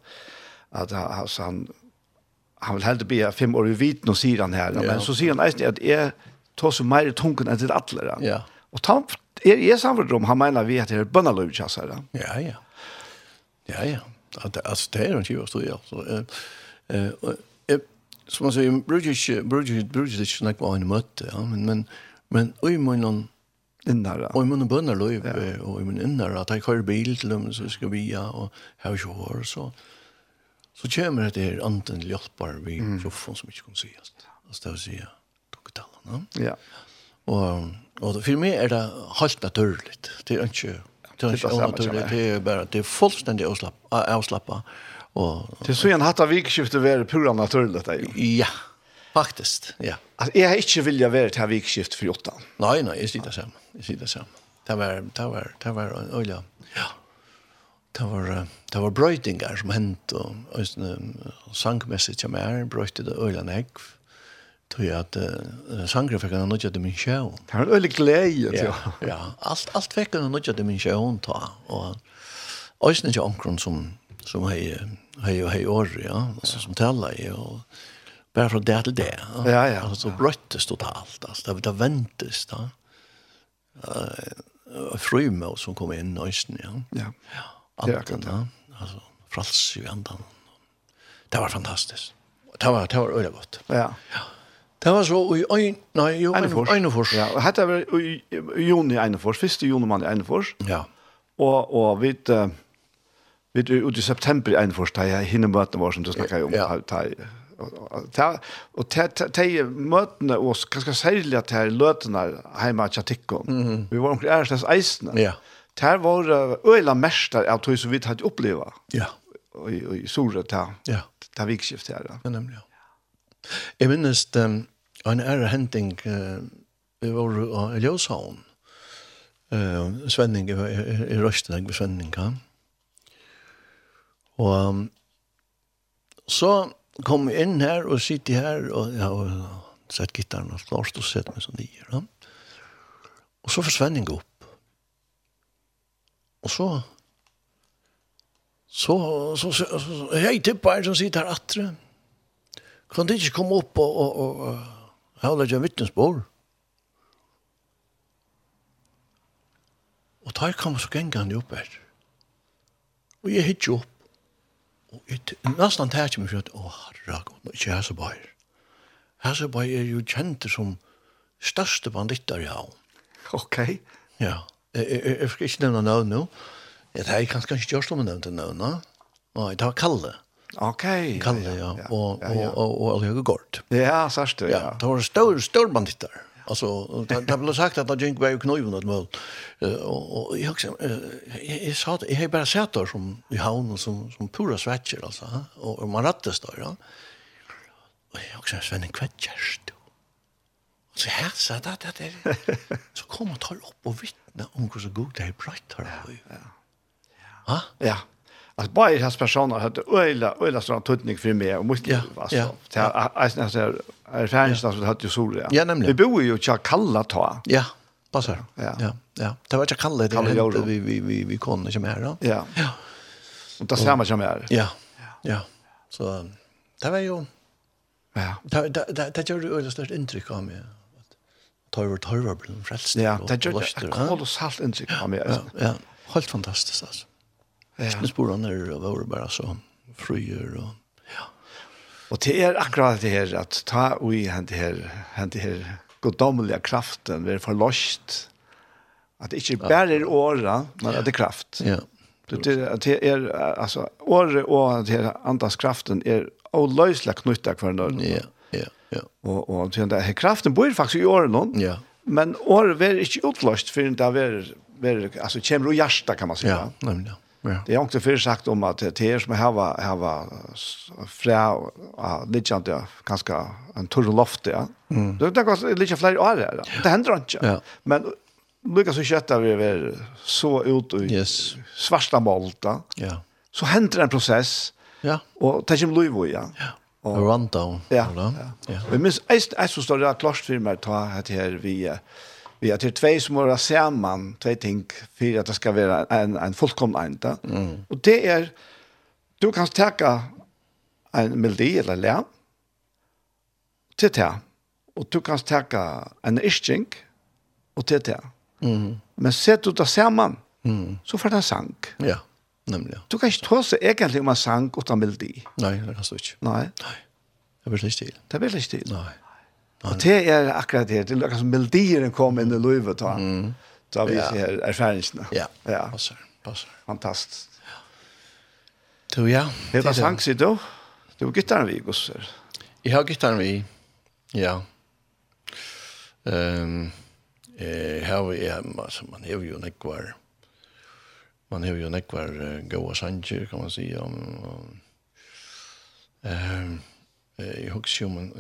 at han, altså, han, han vil heldig be fem år i viten og sier han her, ja. men så sier han eisen at jeg tåsar mer i tungen enn til atler. Ja. Og ta, er jeg samfunnet om, han mener vi at det er bønneløyve tja, sier han. Ja, ja. Ja, ja. Altså, det er jo en kjøy så ja. Så, altså. Eh, eh, som man säger, brukar bruges bruges det snack på en möte, ja, men men men oj men innara. oj men bönnar då ju oj men innara att jag kör bil till dem så ska vi ja och här så hår så så kommer det här anten hjälpar vi mm. chauffören som inte kan se oss. Alltså det vill säga tog. Ja. Och och för mig är det helt naturligt. Det är inte Det är bara det är fullständigt avslappa avslappa Och det så en hatta vikskifte være pura naturligt där. Ja. Faktiskt. Ja. Altså, jeg har ikke vilja være til vikskiftet för åtta. Nej nej, jag sitter sen. Jag sitter sen. Det var det var det var en. Ja. Det var det var brøytingar som hänt och och sankmässigt jag er, brötte det oljan ägg. Tror jag att uh, sangre fick en min dimension. Det var öle glädje. Ja, ja, allt allt fick en nudja dimension ta och Øysen er ikke omkron som som hej hej hej år ja altså, som tala i, och bara fra det til det. Ja ja. ja. så brøttes totalt alltså det det ventes, då. Eh frymel som kom in nästan ja. Ja. Ja. Anten, ja. Alltså frals i andan. Det var fantastiskt. Det var det var øyla godt. Ja. Ja. Det var så i øyn, nej jo en Einefors. Ja, hade var i juni en fors, första juni man en Einefors. Ja. Och och uh, Vi er ute i september en først, da jeg hinner møtene våre som du snakker om. Ja. Ta, og og te møtene oss, ganske særlig at her løtene hjemme av Tjatikon. Mm Vi var omkring æresles eisene. Ja. Det var øyla mester av tog som vi hadde oppleva. Ja. Og i Sore, ta, ja. ta vikskift her. Ja, nemlig, ja. Jeg minnes um, en ære hending, uh, vi var i Ljøshavn. Uh, Svenning, i, i, i Røsten, jeg Svenning, ja. Og så kom jeg inn her og sitter her, og jeg har sett gittaren og klart og sett meg som de gjør. Ja. Og så forsvann jeg opp. Og så så, så, så, så, så jeg tipper her som sitter her atre. Kan du ikke komme opp og, og, og, og holde deg vittnesbord? Og da kom så gengene opp her. Og jeg hitt opp. Og et, nesten tar jeg meg for at, å, herre, ikke jeg så bare. Jeg så bare er jo kjent som største banditter, ja. Ok. Ja, jeg skal ikke nevne navn nå. Jeg tar kanskje ikke gjørst om jeg nevnte navn, da. Nei, det var Kalle. Ok. Kalle, ja, og, og, og, og, og Alhjøge Gård. Ja, sørste, ja. Ja, Det var større, større banditter. Ja. Alltså det det blivit sagt att det gick väl knoj åt mål. Och och jag också jag sa att jag har bara sett där som i havn som som pura svetcher alltså och man rattes där ja. Och jag också Sven en kvätchers då. Och så här så där där så kommer tal upp och vittna om hur så god det är bright här. Ja. Ja. Ja att bara hans personer hade öjla öjla sån tutning för mig och måste alltså ja. så alltså alltså är färdigt så hade ju sol ja. ja nämligen. Vi bor ju i Chakalla ta. Ja. Passar. Ja. Ja. Ja. Det var Chakalla det vi vi vi vi kunde inte mer då. Ja. Ja. Och det man som är. Ja. Ja. Så det var ju Ja. Det det det gjorde ju öjla störst intryck av mig. Torvar torvar blir frälst. Ja, det gjorde kolossalt intryck av mig. Ja. Helt fantastiskt alltså. Ja. Spåren er våre bare så fryer og ja. Og det er akkurat det her at ta ui hent her, hent her goddommelige kraften, vi er forlost. At det ikke bare er åra, men at det er kraft. Ja. Det er, att det er, altså, året og det er andas kraften er oløselig knyttet hver nødvendig. Ja, ja, ja. Og, og det här kraften bor faktisk i året nå. Ja. Men året er ikke utløst, for det er, altså, kommer jo hjertet, kan man si. Ja, nemlig, ja. Ja. Det är inte för sagt om att det är som här var här var flera ja, lite inte ganska en tur loft ja. Mm. Det där går lite fler år där. Det händer inte. Ja. Men Lukas och Chatta vi är så ut i yes. svarta molta. Ja. Så händer en process. Ja. Och tar som Louis ja. Ja. Och rundown. Ja. Ja. Vi minns är så står det klart för mig att ta här vi vi det till två som våra samman, två ting för att det ska vara en en fullkomlig enda. Mm. Och det är du kan ta en melodi eller lärm till det. Och du kan stäcka en ischink och till det. Mm. Men sett du det samman, mm. så får det en sang. Ja, nämligen. Du kan inte ta sig egentligen om en sang utan melodi. Nej, det kan du inte. Nej. Nei. Det blir ikke til. Det blir ikke til. Nei. Og det er akkurat det, det er akkurat som melodieren kom inn i livet da, mm. da vi ja. ser erfaringene. Ja, ja. passer, passer. Fantastisk. Ja. Du, ja. Det var sang, sier du? Du har gittaren vi, Gusser. Jeg har gittaren vi, ja. Um, eh, her vi er, altså, man har jo nekvar, man har jo nekvar uh, gode sanger, kan man si, om, um, um, i Huxhuman,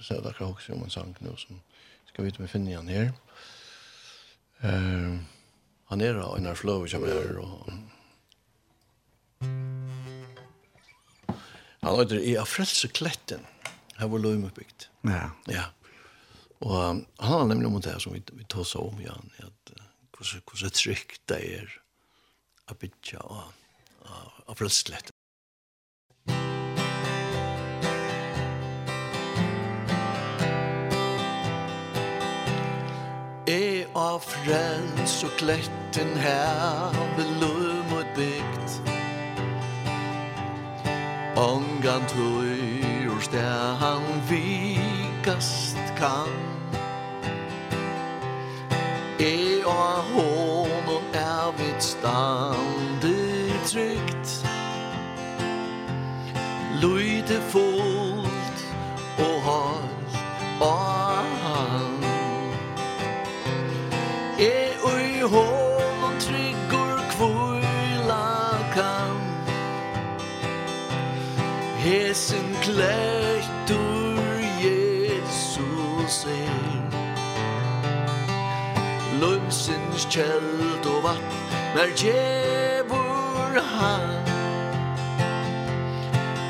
så det er Huxhuman sang nu som ska vi ut med finna han här. Eh han är då i när flow som är och Han heter i Afrelse kletten. Här var Lövm uppbyggt. Ja. Ja. Och han har nemlig om det som vi, vi tar så om igen. Att, hvordan, hvordan tryggt det er å bytja av Afrelse av frels og kletten her ved lov bygd Ongan tøyur der han vikast kan. E og honom er vitt standi trygt Lyde fullt og hold og i hål tryggur kvila kan Hesen klættur Jesus er. Lumsens kjeld og vatt Når djevur han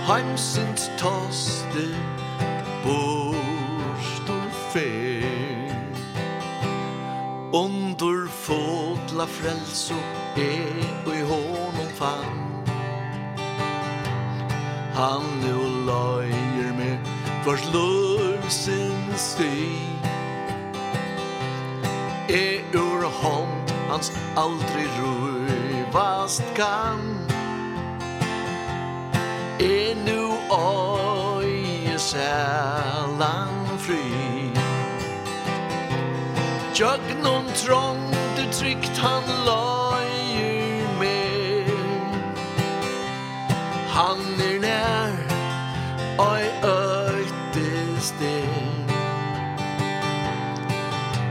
Heimsens toste Bor Under fotla frelso er i honom fann. Han nu løyer med vars løvsen sti Er ur hånd hans aldri røvast kan Er nu øye sælan fri Jögnon trång du tryckt han lojer med. Han er nær Oi øyte sted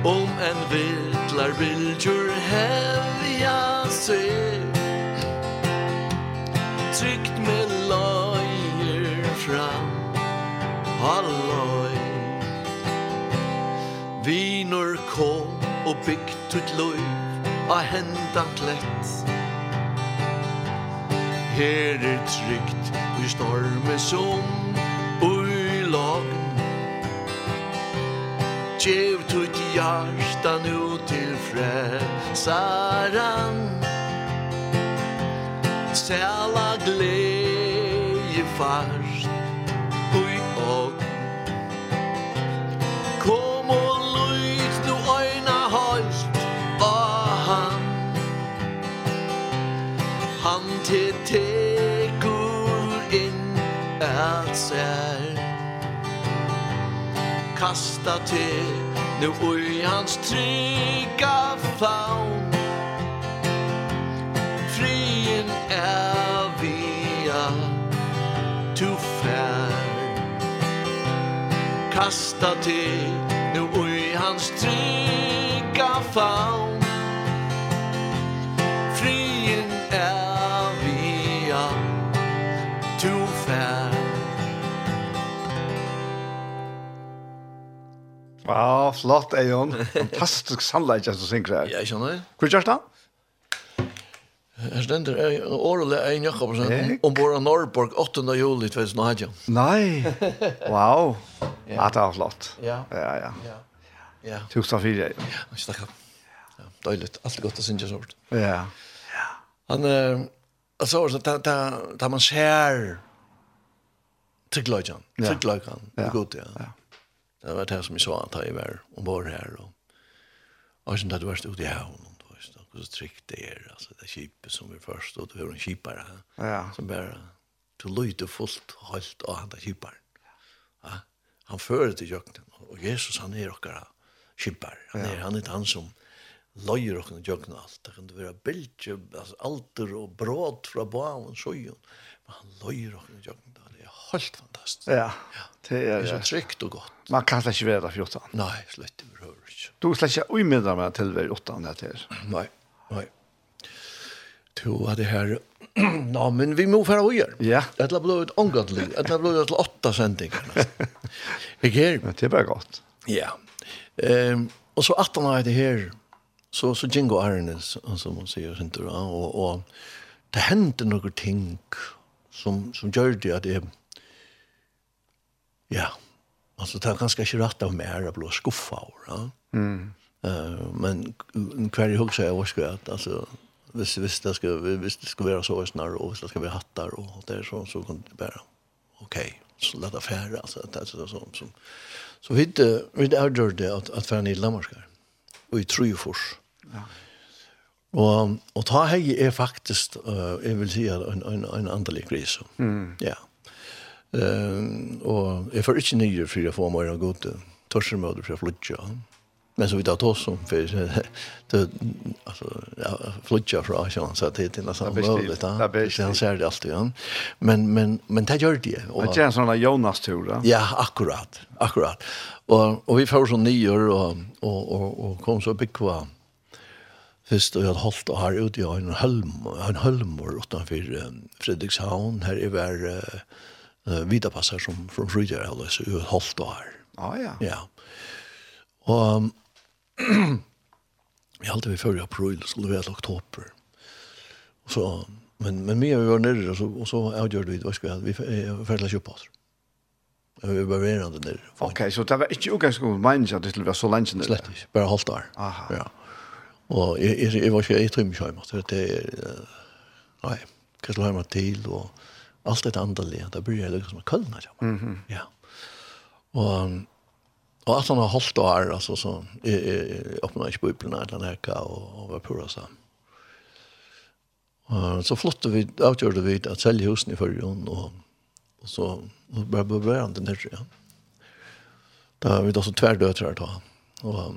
Om en viltlar viljur hevja seg og bygg ut løy av hendan klett. Her er trygt i storme som ui lagen Gjev tutt hjarta nu til frelsaran. Sæla gleie far. är. Kasta til nu ui hans trygga faun Frien er via to fær Kasta til nu ui hans trygga faun Wow, flott Eion. Fantastisk sannleik, just to sink her. Ja, skjønner. Hvor gjørs det? Her stender årlig Eion Jakobsen ombord av Norrborg 8. juli 2018. Nei, wow. Ja, det var flott. Ja, ja, ja. ja. Tusen takk for det. Ja, takk. Ja, deilig. Alt godt å synge sånt. Ja. Ja. Han, altså, da, da, da man ser tryggløyken, tryggløyken, det er godt, ja. ja. Det var det som jeg sa at jeg var ombord her. Og jeg synes at du var stod i havn, og det var så trygt det er. Altså, det er kjipet som vi først, og det var en kjipare her. Ja. Som bare, du løyte fullt holdt av han der kjiparen. Ja. Han fører til jøkken, og Jesus han er okkara kjipar. Han er, han er han som løyer okkara jøkken og alt. Det kan være bilder, altså alter og bråd fra baven, sjøen. Men han løyer okkara jøkken, det er helt fantastisk. Ja. Ja. Det er, det er så trygt og godt. Man kan slett ikke være der 14. Nei, slett ikke hører ikke. Du slett ikke umiddag med til være 8. det her. Nei, nei. Du var det her, nå, men vi må fære å gjøre. Ja. Det er blod ångatlig. det er blod til åtta sendinger. Ikke her? Men det er bare godt. Ja. Um, og så 18 år det her, så, så Jingo Arnes, som hun sier, og, og, og det hendte noen ting som, som gjør det at jeg, Ja. Alltså det är ganska inte rätt av mer att blå skuffa. Ja? Mm. Uh, men kvar i hugg så är jag alltså hvis hvis det ska hvis det ska vara så snar och hvis det ska vara hattar och det det så så kan det bara okej så låt det färra alltså det det så som som så vi det vi det är det att att färra i Lammarskar och i Trujfors. Ja. Och och ta hej är faktiskt uh, jag vill säga en en en annan grej så. Mm. Ja. Um, og jeg får ikke nye for jeg får mer av gode torsermøter Flutja. Men så vi tar oss som, for det, altså, ja, Flutja fra Asjan, så det er nesten mulig, da. Han ser det alltid, ja. Men, men, men det gjør det. Og, det er en sånn Jonas-tur, da? Ja, akkurat, akkurat. Og, og vi får sånn nye, og, og, og, og kom så bygge Fyrst og jeg hadde holdt og her ute i en hølmor, en hølmor utenfor Fredrikshavn. Her er vært uh, vida passar som från Fröjer eller så ut halvt då här. Ah, ja. Ja. Og um, jeg hade vi før i april så det var oktober. Och så men men mer vi var nere och så og så avgjorde vi hva skal vi ha, vi ferdler färdla köpa oss. Vi var nere där. Okej, okay, så det var inte okej skulle at det skulle være så lenge nere. Slett, ikke, bare halvt år. Aha. Ja. Og jeg, jeg, jeg var ju ett rum schema så det nej, kanske hemma till och allt det andliga där börjar liksom med kölna ja. Mm. Ja. Och och att han har hållt och är alltså så öppnar inte bubblan eller den här och och var pura så. Och så flotte vi avgjorde vi att sälja husen i förrjun och och så började börja den där ja. Där vi då så tvärdötrar då. Och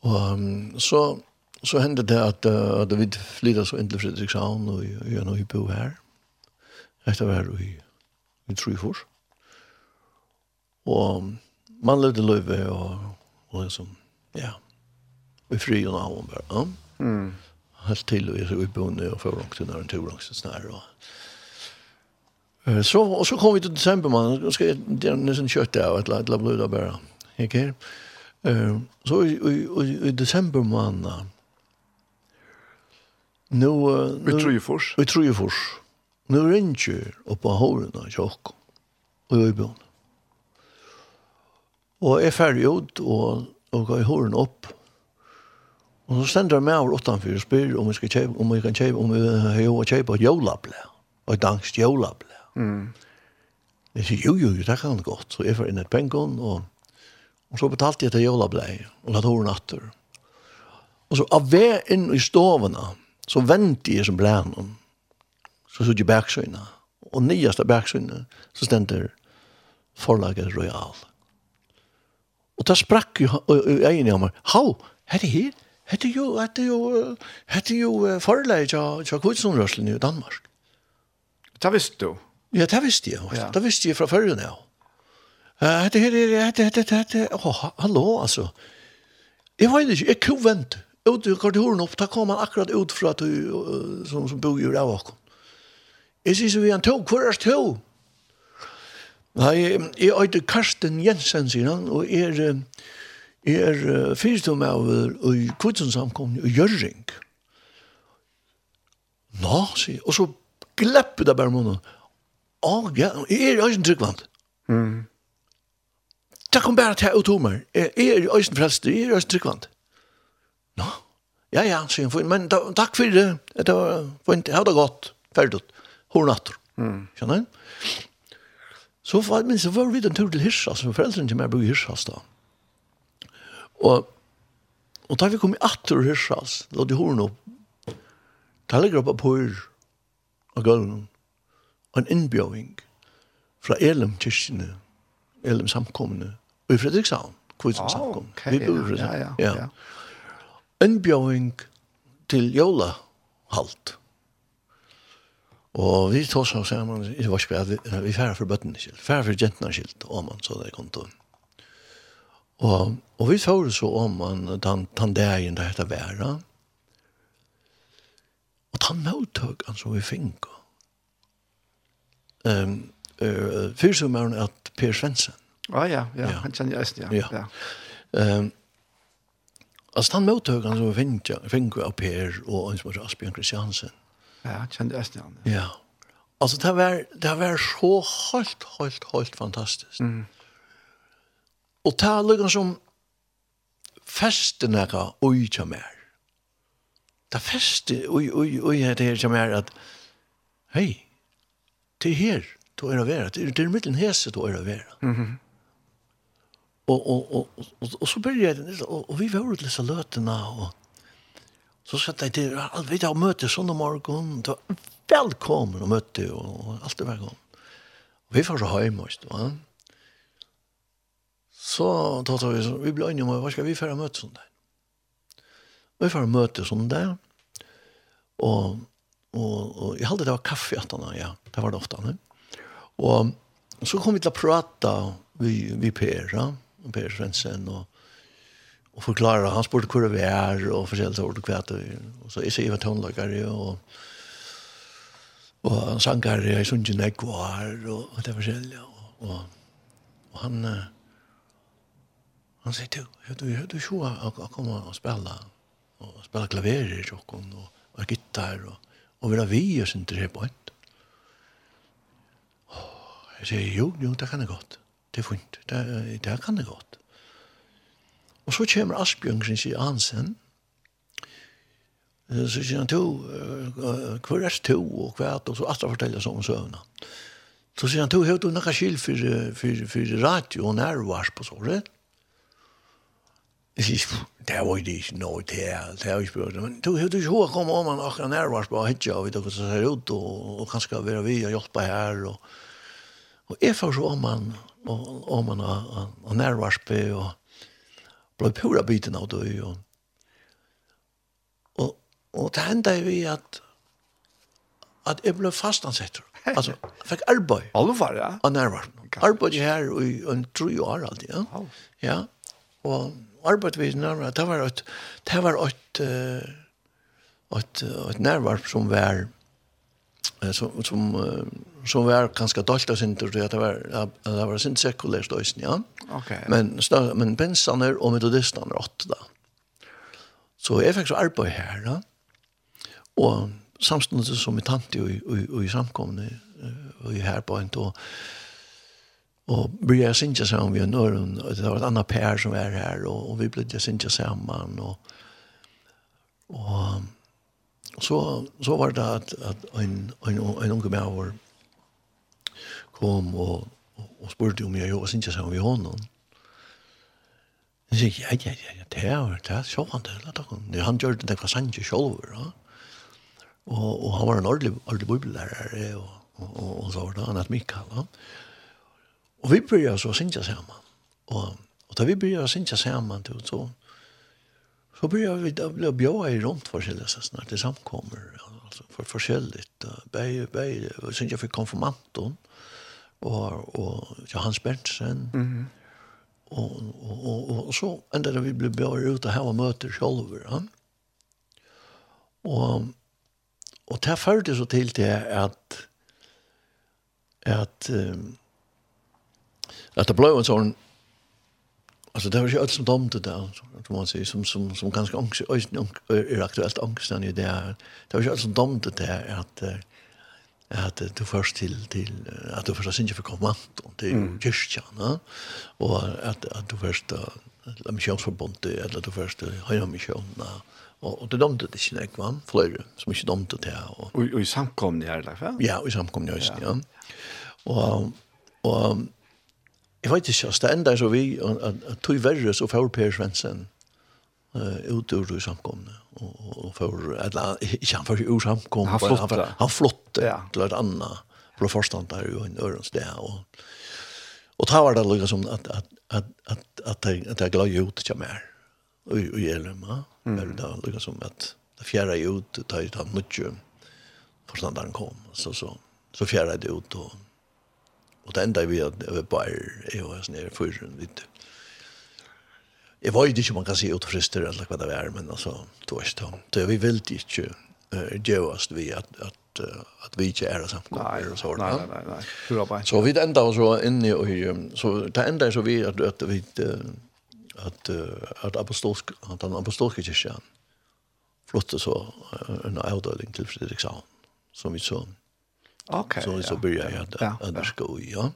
och så så hände det att att vi flyttade så in till Fredrikshavn och jag nu bo här. Dette var i, i Tryfor. Og man levde løyve og, og liksom, ja, i fri og navn bare. Ja. Mm. Helt til og i bunne og forrang til når en turang sin snær. Og, så, og så kom vi til desember, man. Og skal det er nesten kjøtt av et eller annet blod bare. Ikke? Uh, så i, i, i, i desember måned, Nu, uh, nu, vi tror ju först. Vi tror ju först nu ringer upp på hårene och tjokk och i bøn. Og jeg er ferdig ut och och går i hårene upp. Och så ständer jeg med over utenfor og spyr om vi ska köpa om vi kan köpa om vi har kjøpe et jolablad, og et angst jolablad. Mm. Jeg sier, jo, jo, det kan gott Så jeg får inn et pengon, och och så betalte jag till jolablad, och la hårene atter. Och så av vä in i stovarna så venter jeg som blænen, så såg ju backsöna. Och nyaste backsöna så stender forlaget Royal. Og Och där sprack ju en av mig. How? Hette Her Hette ju, hette jo, hette ju förlaget forlaget jag kunde i Danmark. Det visste du. Ja, det visste jeg. Ja. Det visste jag från förr nu. Eh, hette här, hette hette hette. Oh, hallo, altså. Jeg vet ikke, jeg kunne vente. Ut i garderoben opp, da kom han akkurat ut fra att du som, som bor i där bakom. Jeg sier så vi han tog, hvor er det tog? Nei, jeg heter Karsten Jensen, sier han, og er, er fyrstum av i Kudsensamkomne i Gjøring. Nå, sier og så glepper det bare munnen. Å, ja, jeg er øyne tryggvand. Mm. Det kom bare til å tog meg. Jeg er øyne frelster, jeg er øyne tryggvand. Nå, ja, ja, sier han, men takk for det. Det var fint, jeg hadde gått, ferdig hår natter. Mm. Skjønner du? Så var, men så var vi den tur til Hirsas, for foreldrene til meg bor i Hirsas da. Og, og da vi kom i atter Hirsas, la de hårene opp, da ligger oppe på hår av gulven, og en innbjøving fra Elim-kyrkene, Elim-samkommende, og i Fredrikshavn, kvitsen samkommende. Oh, okay, vi bor i Fredrikshavn. Ja, ja, ja. ja. Innbjøring til Jola, halt. Og vi tog så sammen, det var ikke bare, vi færre for bøttene skilt, færre for jentene skilt, og man så det kom til. Og, og vi tog så om man, den, den dagen det heter Væra, og den møttøk han som vi fikk. Um, uh, Fyrst som er at Per Svensson. Ah, ja, ja, ja, han kjenner jeg, ja. ja. ja. Um, altså, den møttøk han som vi fikk, fikk av Per og en som heter Asbjørn Kristiansen, Ja, kjente jeg stedet. Ja. ja. Altså, det var, det var så helt, helt, helt fantastisk. Mm. Og det er liksom som festen jeg har ui til meg. Det feste ui, ui, ui, ui her til meg at hei, det er her du er å være. Det er, det er middelen hese du er å være. Mm -hmm. og, og, og, og, og, så begynner jeg, og, og vi var til disse løtene, og Så satt jeg til, jeg vet jeg møte sånn om morgenen, det var velkommen å møte, og alt det var godt. Vi var så hjemme, vet va? Så da tar vi så, vi ble enige om, hva skal vi føre møte sånn der? Vi får møte sånn der, og, og, og jeg hadde det var kaffe i attene, ja, det var det ofte, ne? Og så kom vi til å prate, vi, vi Per, ja, Per Svensson, og och förklara han spurte hur det är och försälta ord och kvätt och så är så Eva tonlagare och och han sangar i sungen där kvar och det var själva och och han han säger du hur du hur du sjua att komma och spela och spela klaver i chocken och och gitarr och och vill vi och sånt där på ett Jag säger, jo, jo, det kan det godt. Det er fint. Det, det kan det godt. Og så kommer Asbjørn sin sier Hansen, så sier han, to, hvor er to og hva, og så atra forteller sånn søvnene. Så sier han, to, hva du noe skil for, for, for radio og nærvars på såret? Jeg sier, det var jo ikke noe til, det var ikke spørt. men du, hva du ikke hva kom om han akkurat nærvars på hitja, og vi tar hva som ser ut, og, og kanskje være vi og hjelpe her, og, og jeg får så om han, om han og nærvars på, og, ble pura biten av det Og, Og, og det hendte vi at at jeg ble fastansett. Altså, jeg fikk arbeid. Alvar, ja? Og nærvar. Arbeid her i en tru år alltid, ja. Ja, og arbeid vi nærvar, det var et, det var et, et, et nærvar som var, som, som som var ganska dolda synder det var det var sin sekulärt ösn ja. Okej. Men men pensaner och metodisterna åtta då. Så jag fick så arbete här då. Och samstundes som med tante och och i samkomne och i här på en då och började synja sammen vi når og det var et annet pær som er her og, og vi ble synja sammen og og så så var det at, at en en en unge med vår kom og, og, og spurte om jeg var og sammen med honom. Jeg sier, ja, ja, ja, ja, det er, det er, så han det, la det Han gjør det, det var sannsyn selv, ja. Og, og han var en ordentlig, ordentlig bibellærer, og, og, og, og så var det, han het Mikael, ja. Og vi begynte så å synja sammen. Og, og da vi begynte å synja sammen, du, så, så begynte vi da bli bjóa i rundt forskjellige så snart det samkommer. ja, Altså, for forskjelligt. Begge, begge, synja for konfirmanton, og, og Hans Berntsen. Mm -hmm. og, og, og, og, så enda da vi ble bjør ut og hava møter sjolver. Ja? Og, og det førte så til det at at um, at det ble en sånn Alltså det var ju allt som det där som man säger som som som ganska angst är aktuellt angsten i det. Det var ju allt som det där att at du først til, til at du først synger for kommandoen til mm. kyrkjana, og at, at du først la misjonsforbundet, eller du først høyre misjonna, og, og det domte det ikke nekva, flere som ikke domte det. Og, og, og i samkomne her, eller? Ja, og i samkomne her, ja. Og, og jeg vet ikke, det enda så vi, at, at, at tog verre så får Per Svensson uh, ut ur samkomne, och för alla inte han för ur han kom han flott han flott ja. till ett annat. Blå förståndare ju en örns där och och ta var det lika som att att att att att att jag glad gjort jag mer och och hjälm va väl då lika som att det fjärra ut ta ut han mycket förståndaren kom. Så så så fjärra det ut och och det enda vi att över bara är ju nere förrän lite. Jeg vet ikke om man kan si utfrister eller hva det er, men altså, du var ikke det. Så vi vil ikke uh, gjøre oss vi at, at, uh, at vi ikke er samkommer og sånt. Nei, nei, nei. nei. nei. Så vi enda så inne i, så det enda er så vi at, at vi uh, at, uh, at, apostolsk, at den apostolske kyrkjen flyttet så uh, en avdeling til Fredrikshavn, som vi så Okay, så, vi så började jag att, ja, att verka ja.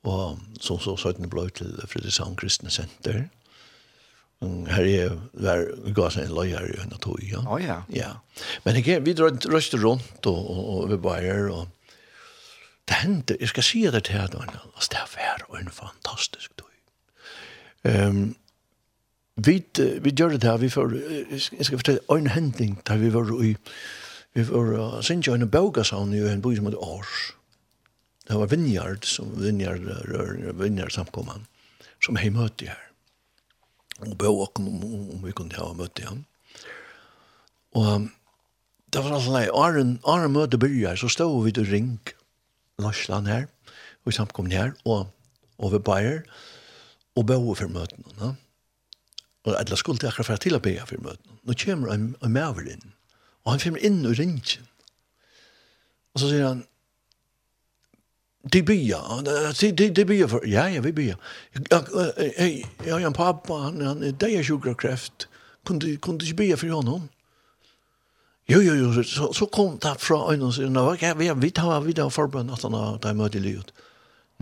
Och så så så den blå till Fredrikshavn Kristne Center. Her er var gass en løyer i henne tog, ja. Å, ja. Ja. Men jeg, vi røste rundt og, og, og vi bare, og det hendte, jeg skal si det til at altså, det var en fantastisk tog. Um, vi, vi gjør det her, vi får, jeg skal fortelle, en hending der vi var i, vi var, uh, synes jeg, en bøgasavn i en by som heter Års. Det var Vinjard, som Vinjard, Vinjard samkommet, som jeg møtte her og bo åkken om, om, vi kunne ha møtt igjen. Og det var altså nei, Aren, Aren møte byrja, så stod vi til ring Larsland her, og i samkomne her, og vi Bayer, og bo for møtene. Ja? Og alle skulle til akkurat til å be for møtene. Nå kommer en, en maver inn, og han kommer inn og ringer. Og så sier han, De bya De, de, de bya för... Ja, ja, vi bya Jag, jag, jag har en pappa, han, han är där sjuk av kräft. Kunde, kunde inte bya för honom. Jo, jo, jo, så, så kom det fra øynene sine, og okay, vi, vi tar vi tar forbønn at han har møtt i livet.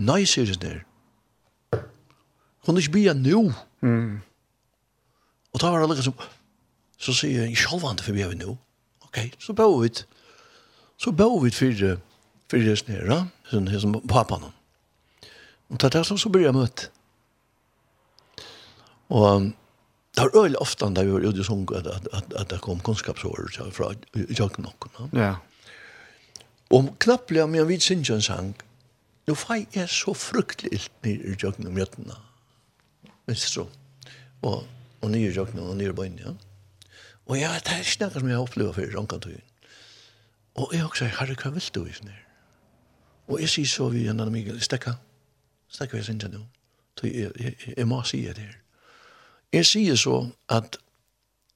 Nei, sier det der. Hun er ikke bia nå. Mm. Og da var det liksom, så sier jeg, selv han for bia vi nå. Ok, så bør vi, så bør vi for, for det snere. Ja sin, sin pappan. Og det er det så blir jeg møtt. Og det var øyelig ofte da vi var ute i sånn at, at, at at det kom kunnskapsår fra Jøkken og Ja. Og knapplega med en vidt sinnsjøn sang, nå fei jeg så fruktelig ilt nere i Jøkken og Mjøttena. Visst så. Og, og nere i Jøkken og nere i bøyne, ja. Og ja, det er snakker som jeg har opplevd før i Rankan-tøyen. Og jeg også, sier, herre, hva vil du i sånn her? Og jeg sier så vi en annen Mikael, stekka, stekka vi sinja nå. Jeg jeg, jeg, jeg må si det her. Jeg sier så at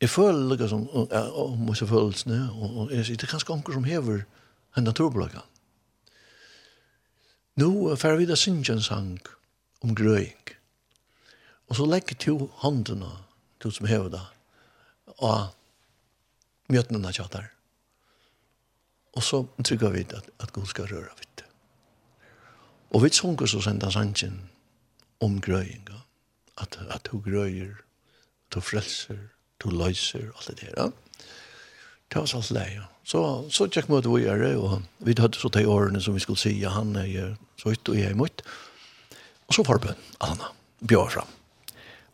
jeg føler lukka som og, og, og disse følelsene, og og jeg sier det er kanskje onker som hever en naturblokka. Nå fer vi da sinja en sang om grøying. Og så legger to håndene, to som hever da, og mjøtene tjater. Og så trykker vi at, at Gud skal røre vi Og vi sunker så senda sannsyn om grøyinga. At, at du grøyer, du frelser, du løyser, alt det der. Det var sånn leie. Så, så tjekk møte vi gjøre, og vi hadde så de årene som vi skulle si, han er så ut og jeg er mot. Og så forbønn, Anna, bjør fram.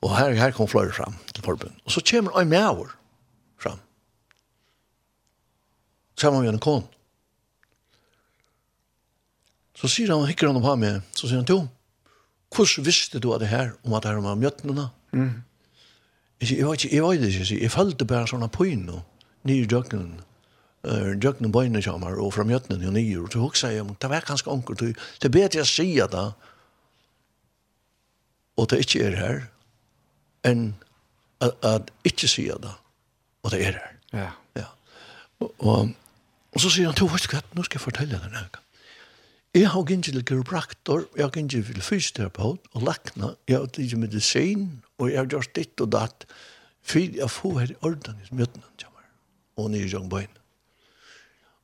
Og her, her kom flere fram til forbønn. Og så kommer en med fram. Sammen med en kone. Så sier han, hikker han på meg, så sier han, jo, hvordan visste du av det her, om at det her var mjøttene? Mm. Jeg sier, jeg vet ikke, jeg vet ikke, jeg sier, jeg følte bare sånne pøyne, nye døgnen, uh, døgnen bøyne kommer, og fra mjøttene og nye, og så husker jeg, det var ganske onker, det er bedre jeg sier det, og det ikke er her, enn at, at ikke sier det, og det er her. Ja. ja. Og, og, og så sier han, du vet hva, nå skal jeg fortelle deg noe. Jeg har gitt til kiropraktor, jeg har gitt til fysioterapeut og lakna, jeg har gitt til medisin, og jeg har gjort ditt og datt, for jeg får her i orden i møtene, og nye jong bøyne.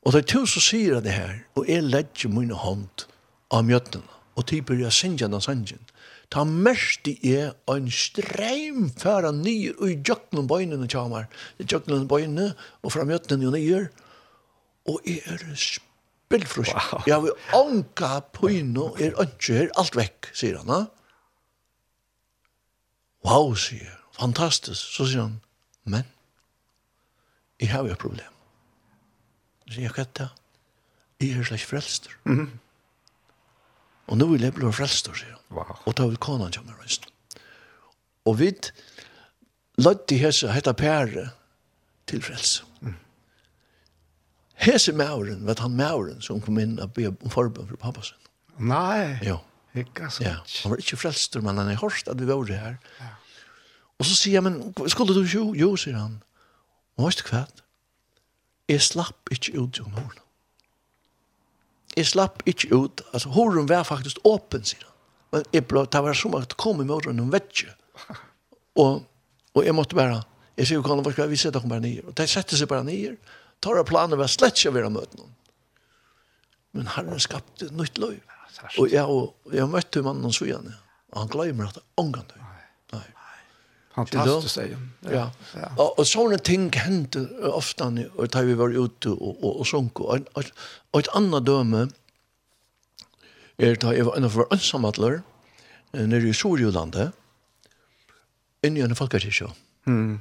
Og det er to som sier det her, og jeg legger min hånd av møtene, og typer jeg synger den sangen. Ta mest i er en streim færa nyer og i jøkkenen bøynene kommer, i jøkkenen bøynene og fra møtene og nyer, og jeg er spennende Bildfrusk. Wow. Jeg vil anka pyno er ønske her, alt vekk, sier han. Ha? Wow, sier jeg. Fantastisk. Så sier han, men, jeg har jo et problem. Så sier jeg, hva er det? Jeg er slags frelster. Mm -hmm. Og nå vil jeg bli frelster, sier han. Wow. Og da vil konan komme reist. Og vi lødde hese, hette pære, til frelse hese mauren, vet han mauren som kom inn og be om forbund for pappa sin. Nei. Jo. Ikke så. Ja, han var ikke frelster, men han er hørst at vi var det her. Ja. Og så sier jeg, men skulle du jo? Jo, sier han. Og vet du hva? Jeg slapp ikke ut om horen. Jeg slapp ikke ut. Altså, horen var faktisk åpen, sier han. Men jeg ble, det var som at det kom i morgen hun vet ikke. Og, og jeg måtte bare, jeg sier jo, hva vi setter henne bare nye? Og de setter seg bare nye. Og tar planer var slett ikke å være møte noen. Men Herren skapte et nytt løy. Og jeg, og jeg møtte mannen hans igjen, og han glemmer at det er ångan døy. Nei. Fantastisk, sier han. Ja. ja. Og, og sånne ting hendte ofte og da vi var ute og, og, og sunk. Og, og, og et annet døme er da jeg var en av våre ønsamhetler nede i Sorjolandet, inni en folkekirke. Mm.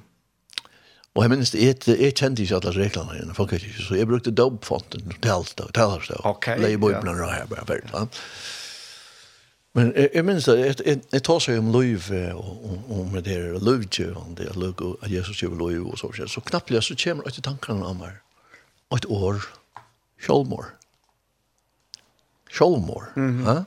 Og jeg minnes, jeg, jeg kjente ikke alle reglene her, folk er ikke, så jeg brukte dopfonten til alt det, til alt det, okay, leie bøyblene ja. her, bare ferdig. Ja. Men jeg, jeg minnes, jeg, jeg, jeg tar seg om løyv, og og, og med det her løyvkjøvende, at Jesus gjør liv, og så, så knappelig så kommer jeg til tankene om meg, og et år, kjølmår. Kjølmår, mm -hmm. ja?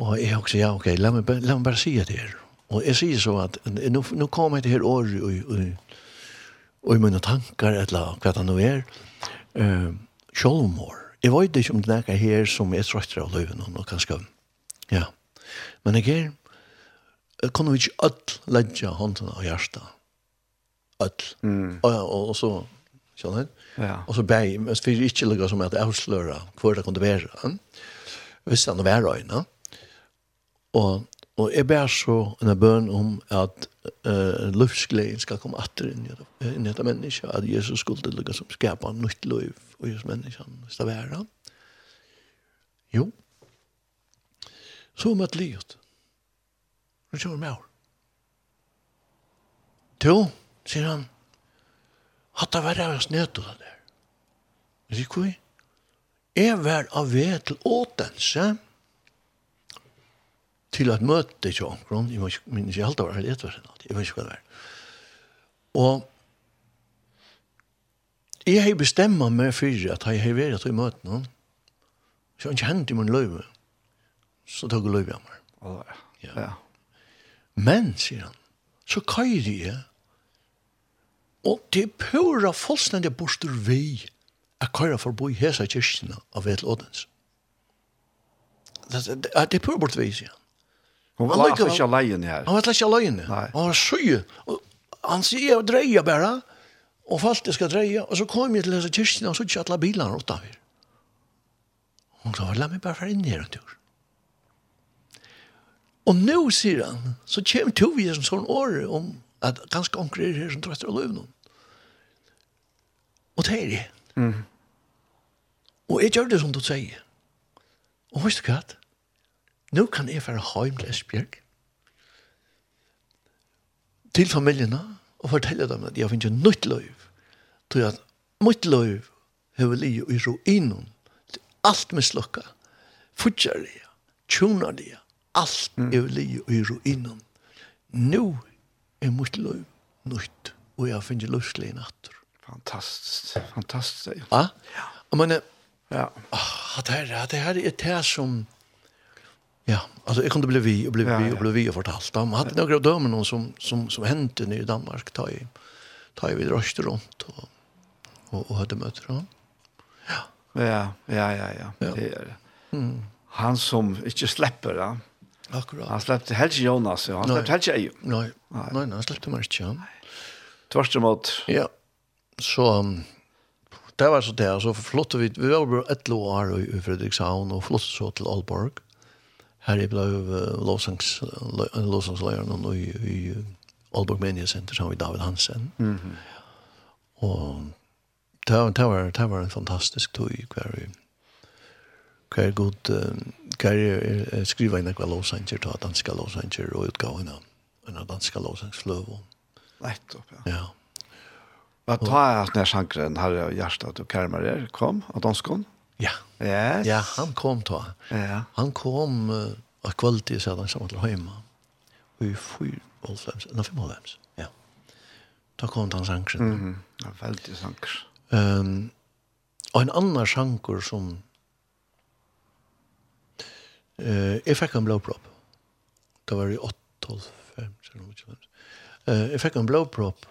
Og jeg også, ja, ok, la meg, la meg bare si det her. Og jeg sier så at nå, nå kommer jeg til her år og, og, og i mine tanker, eller hva det nå er, uh, sjølvmord. Jeg vet ikke om det er noe her som er trøttere av løven, og kanskje, ja. Men jeg er, kan vi ikke ødel legge hånden av hjertet. Ødel. Mm. Og, og, og så, skjønner du? Ja. Og så bæg, men for er ikke lukket som at jeg avslører hvor det kunne være. Hvis det er noe være øyne. Og Og jeg ber så en bøn om at uh, luftsgleden skal komme atter inn i, inn i dette mennesket, at Jesus skulle lukke som skapa nytt liv og Jesus menneskene skal være. Jo. Så om et livet. Nå kjører med år. Jo, sier han, at det var det oss nødt av det der. Sier hvor? Jeg var av ved til åtense, til at møte ikke omkron, jeg må ikke minnes jeg halte var helt etter sin alt, jeg vet ikke hva det var. Og jeg har bestemmet meg for at jeg har vært i møte noen, så han i min løyve, så tok jeg løyve av meg. Ja. ja. Men, sier han, så køyre jeg, og det er pura fullstendig bostur vi, jeg køyre forbi hese kyrkene av Vettelådens. Det, det, det er pura bort vi, sier han. Hon var lika inte alene här. Hon var inte alene. Hon var sjuk. Han säger jag drejer bara. Och fast det ska dreja. Och så kom jag till den här kyrkan och så tog alla bilarna åt där. Hon sa, la mig bara fara in i en tur. Och nu, säger han, så kommer to vi en sån år om att ganska omkring är här som tröttar och löv någon. Och det är det. Mm. Och jag gör det som du säger. Och visst du vad? nu kan jeg være hjem til Esbjerg, til familiene, og fortelle dem at jeg finner nytt liv. til at mitt liv har li i ruinen, alt mislukka, futjarlige, tjonarlige, alt mm. har og i ruinen. Nu er mitt liv nytt, og jeg finner løslig i natter. Fantastiskt, fantastiskt. Ja? Ja. man er, ja. Oh, det, her, det her er det som Ja, alltså jag kunde bli vi och bli ja, vi och bli vi och fortalt. De hade några dömen någon som som som hänt nu i Danmark ta i ta i vid runt och och och hade möter då. Ja. Ja, ja, ja, ja. ja. Det är det. Mm. Han som inte släpper ja. Akkurat. Han släppte helt Jonas, ja. han släppte helt Eju. Nej. Nej, nej, han släppte mig inte. Tvärs emot. Ja. Så det var så där så flyttade vi vi var bara ett år i Fredrikshavn och flyttade så till Aalborg. Mm Her jeg ble uh, lovsangsløyeren i, i Aalborg Media Center sammen med David Hansen. Mm -hmm. Og det var, det var, det var en fantastisk tog hver vi hver god hver jeg skriver inn hver låsanger, ta danska låsanger og utgav henne en danska Lett Nettopp, ja. Ja. Hva tar jeg at når sjankeren har hjertet og kærmer er kom av danskånd? Ja. Yes. Ja, han kom då. Ja. Han kom uh, av kvalitet så han samman till hemma. Och i fyr, Wolfhams, eller fem Wolfhams, ja. Då kom han sanksjon. Mm -hmm. Ja, veldig sanksjon. Um, og en annan sanker som uh, jeg fikk en blowprop. Det var i 8, 12, 5, 5, 5. jeg fikk en blåpropp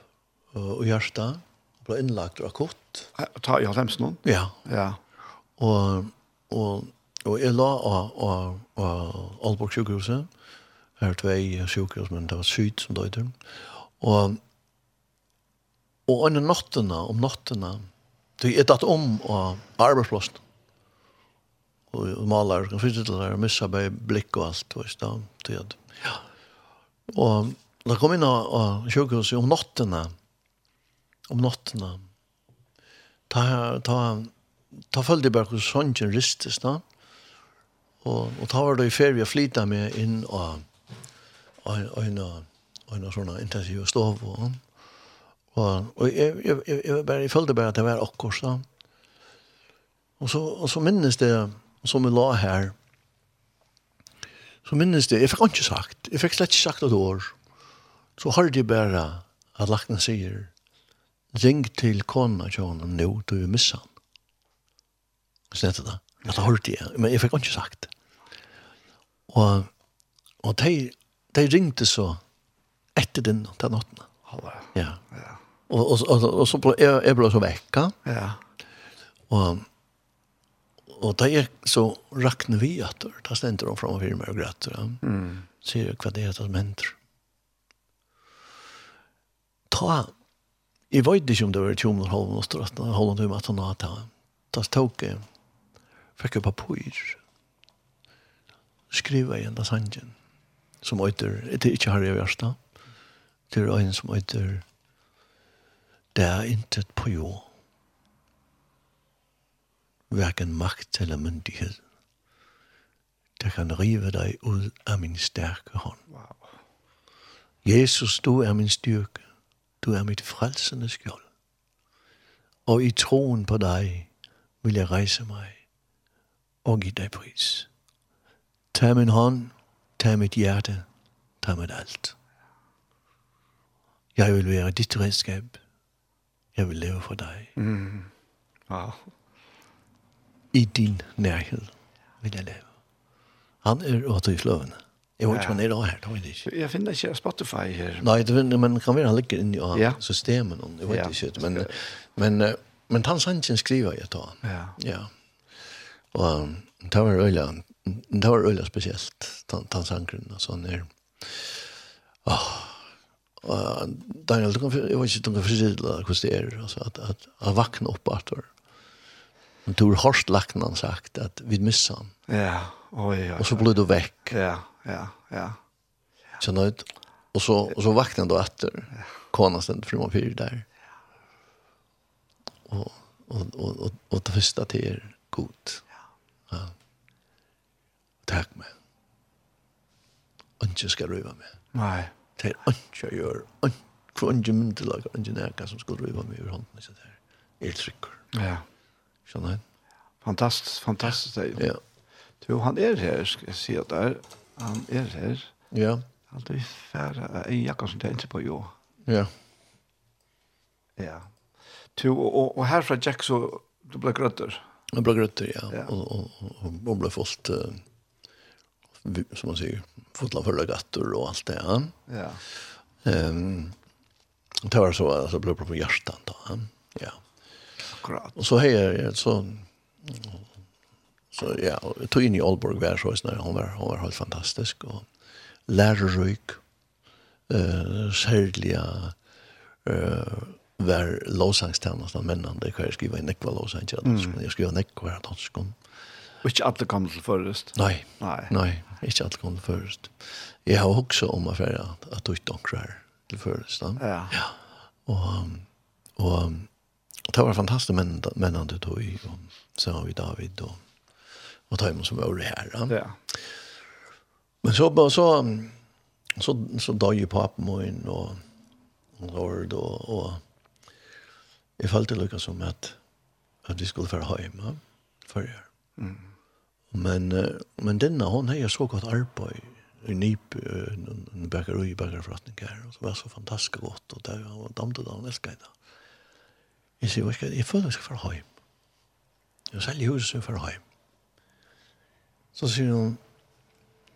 uh, og hjertet. Ble innlagt og akutt. Ta jag halvhemsen noen? Ja. Ja. Og, og, og jeg la av, av, av Aalborg sykehuse. Her tvei sjukhus men det var syd som døyder. Og, og under nattene, om nattene, det er tatt om av arbeidsplassen. Og maler, kan flytte til det, missa bare blikk og alt, veist da, tid. Ja. Og da kom inn av, av om nattene, om nattene, ta, ta, ta følte jeg bare hvordan sånn ristes da. Og, og ta var det i ferie jeg flytet med inn og en och en sånne intensive stov og og, og jeg, jeg, jeg, jeg, bare, jeg følte bare at det var akkurat så. Og så, og så minnes det som vi la her så minnes det, jeg fikk ikke sagt jeg fikk slett ikke sagt et år så har de bare at lakna sier ring til kona kjona nå du er missan stedet da. At det hørte jeg, men jeg fikk ikke sagt. Og, og de, de ringte så etter den, den natten. Halla. Ja. ja. Og, og, og, og så ble jeg, jeg ble så vekka. Ja. Og, og da jeg så rakne vi at det, da stendte de fremme for meg og grøtter. Ja. Mm. Sier hva det er som hender. Ta, jeg vet ikke om det var 20 minutter, halv og stått, halv og halv og og halv og og fikk jeg papir. Skriva igjen enda sangen, som øyter, det er ikke Harry Vjarsta, det er en som øyter, det er intet på jord, hverken makt eller myndighet. Det kan rive deg ut av min sterke hånd. Wow. Jesus, du er min styrke, du er mitt frelsende skjold, og i troen på deg vil jeg reise meg og gi deg pris. Ta min hånd, ta mitt hjerte, ta mitt alt. Jeg vil være ditt redskap. Jeg vil leve for dig. Mm. Wow. I din nærhed vil jeg leve. Han er åter i fløvene. Jeg vet ikke om han er her, det vet ikke. Jeg finner ikke Spotify her. Nei, det, men kan være han ligger inne i ja. systemen, jeg vet ja. ikke. Men, men, men, men han sannsyn skriver jeg da. Ja. Ja. Og det var øyla, det var øyla spesielt, tannsangren og sånn her. Åh, og Daniel, du kan, jeg vet ikke, du kan forsidla hvordan det er, altså, at, at at vakna opp Arthur. Men du har Horst lakna han sagt at vi missa han. Ja, oi, oi. Og så ble du vekk. Ja, ja, ja. Så nøyd. Og så, og så vakna du etter. Kona stendt frum og fyr der. Og, og, og, og, og det første til er godt. Ja. Takk meg. Ønske skal røyva meg. Nei. Det er ønske jeg gjør. For ønske myndelag, ønske nækka som skal røyva meg over hånden. Så det er helt trykker. Ja. Skjønner jeg? Fantastisk, fantastisk. Ja. Jo, han er her, skal jeg si at der. Han er her. Ja. Han er færre, en jakka som tenkte på jo. Ja. Ja. Tu, og, og herfra Jack så, du ble grøtter. Ja Jag blev grøtter, ja. ja. Och, och, och, och blev fullt, uh, som man säger, fullt av fulla gatter och allt det, ja. Ja. Um, det var så, att jag blev på hjärtan då. ja. Akkurat. Och så heier, så, så ja, jag tog in i Aalborg hver så, när hon var, hon var helt fantastisk, og Eh, uh, særlige, uh, var låsangstjänsten männen det kan jag skriva i nekva lovsangstjenestene, mm. jag skriva nekva hver danskene. Och inte alle kom till förrest? Nej, nej, nej inte alle kom til først. Jeg har också om affæra att du ikke omkrar till først. Ja. ja. Og, og det var fantastisk mennene menn du tog i, og så var vi David og, og Taimon som var her. Ja. ja. Men så, så, så, så, så døg jo papen min og Lord og, og jeg følte lukka som at, at vi skulle være hjemme før jeg. Mm. Men, men denne, hon har så godt arbeid i Nip, en bakeri, bakerforretning her, og det var så fantastisk godt, og det var damte da, han elsket det. Jeg sier, jeg føler jeg skal være hjemme. Jeg selger huset, jeg får hjemme. Så sier hun,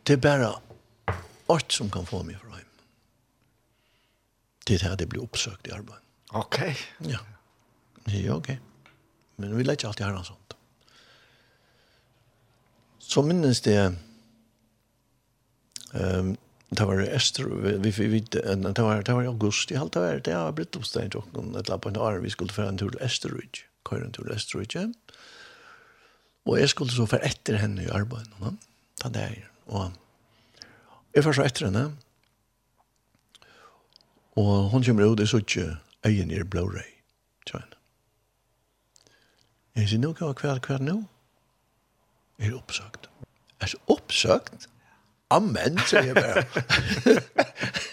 det er bare alt som kan få meg fra hjem. Det er det det blir oppsøkt i arbeid. Ok. Ja. Ja, ok. Men vi lägger alltid herran sånt. Så minnes det um, det var Ester, vi fick det var, det var i augusti, allt det var det var blitt oppstein til åkken, et lapp på en år, vi skulle føre en tur til Esterridge, køyre en tur til Esterridge, og jeg skulle så føre etter henne i arbeid, no? ta det her, og jeg fære så etter henne, og hun kommer ut, jeg så ikke øyen i blå røy, tjøen. Jeg sier, nå går hver hver nå. Er det oppsøkt. Er det oppsøkt? Amen, sier jeg bare.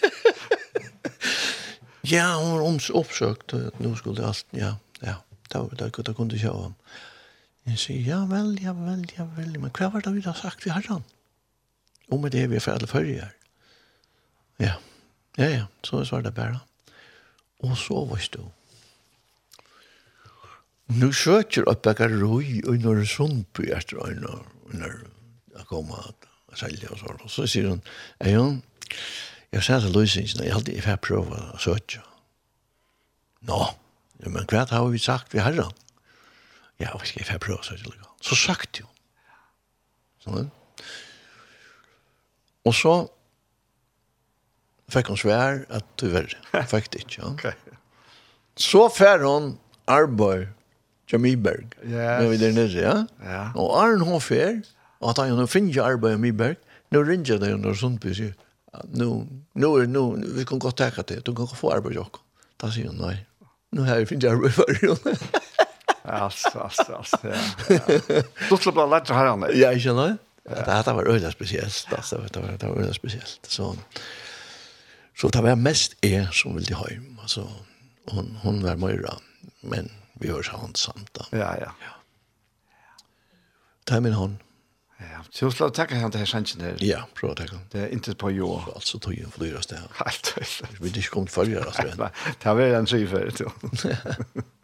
ja, hun var oms oppsøkt. Nå skulle alt, ja, ja. Da, da, da da kunne jeg kjøre ham. Jeg sier, ja vel, ja vel, ja vel. Men hva var det vi da sagt vi har han? Om det vi er ferdig før følger. Ja, ja, ja. Så var det bare. Og så var det. Nu söker upp ett og når några sumpy efter öjna när jag kommer att sälja og sånn. Så sier hun, er hon, jeg sier til Louise, jeg har alltid fått prova att söka. Nå, men hva har vi sagt vi herran. Ja, vi ska prøve å att lika. Så sagt jo. Sånn. Og så fikk hun svær at du var, fikk det ikke. Ja. okay. Så fär hon arbeid Myberg. Yes. När vi där nere, ja. Ja. Och Arn Hofer, att han nu finns ju arbete i Myberg. Nu ringer det under Sundby så. Nu nu nu vi kan gå ta det. Du kan få arbete också. Där säger nej. Nu har vi finns ju arbete för. Alltså alltså alltså. Då skulle bara lägga här han. Ja, jag känner. Det här var öliga speciellt. Alltså det var det var öliga speciellt. Så så det var mest är som ville ha. Alltså hon hon var myra. Men vi hører seg samt da. Ja, ja. ja. Ta min hånd. Ja, så slå tacka han til sannsyn där. Ja, prøv å takke. Det är inte på jo. Altså tog jeg en flyrast det her. Helt. Vi er ikke kommet følger, altså. Det har en syfer, tror.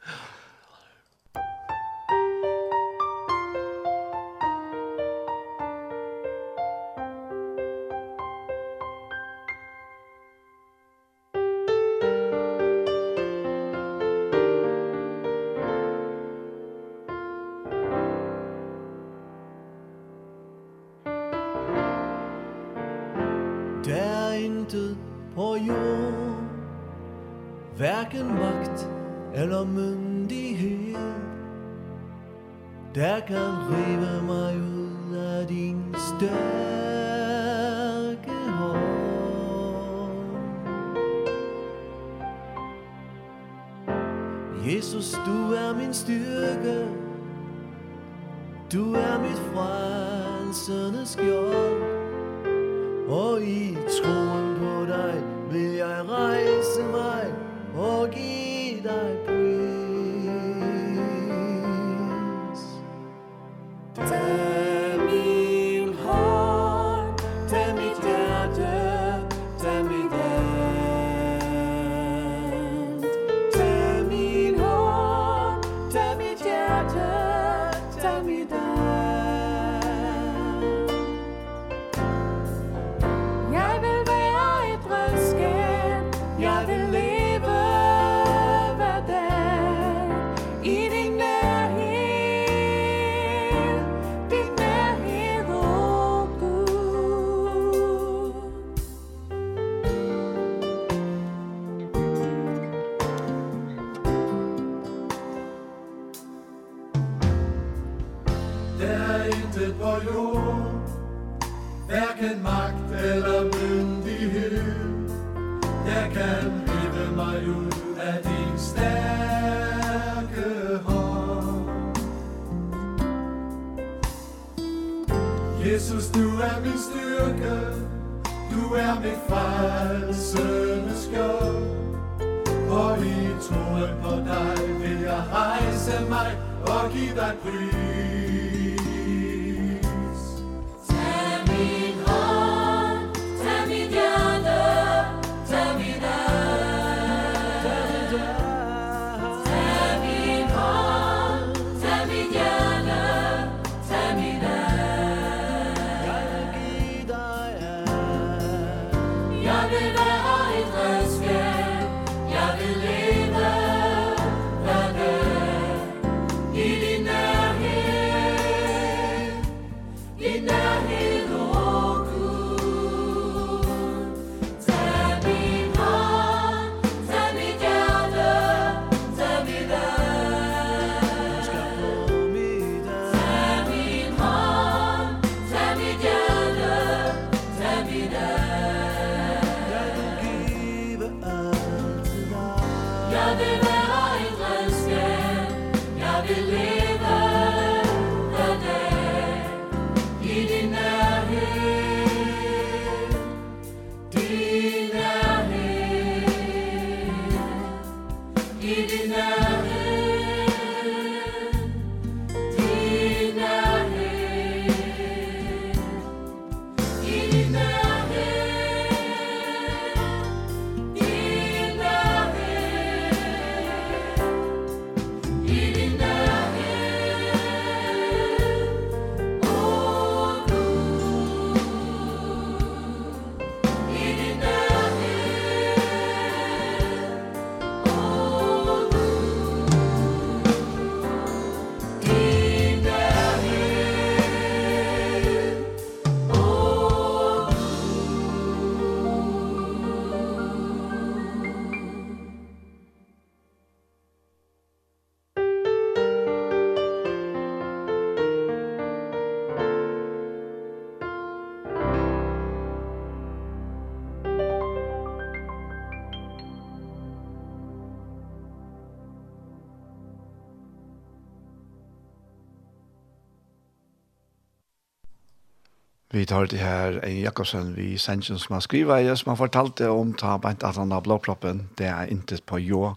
Vi tar det her en Jakobsen vi sendte som han skriver i, som han fortalte om ta bænt at han har blåproppen, det er intet på jo.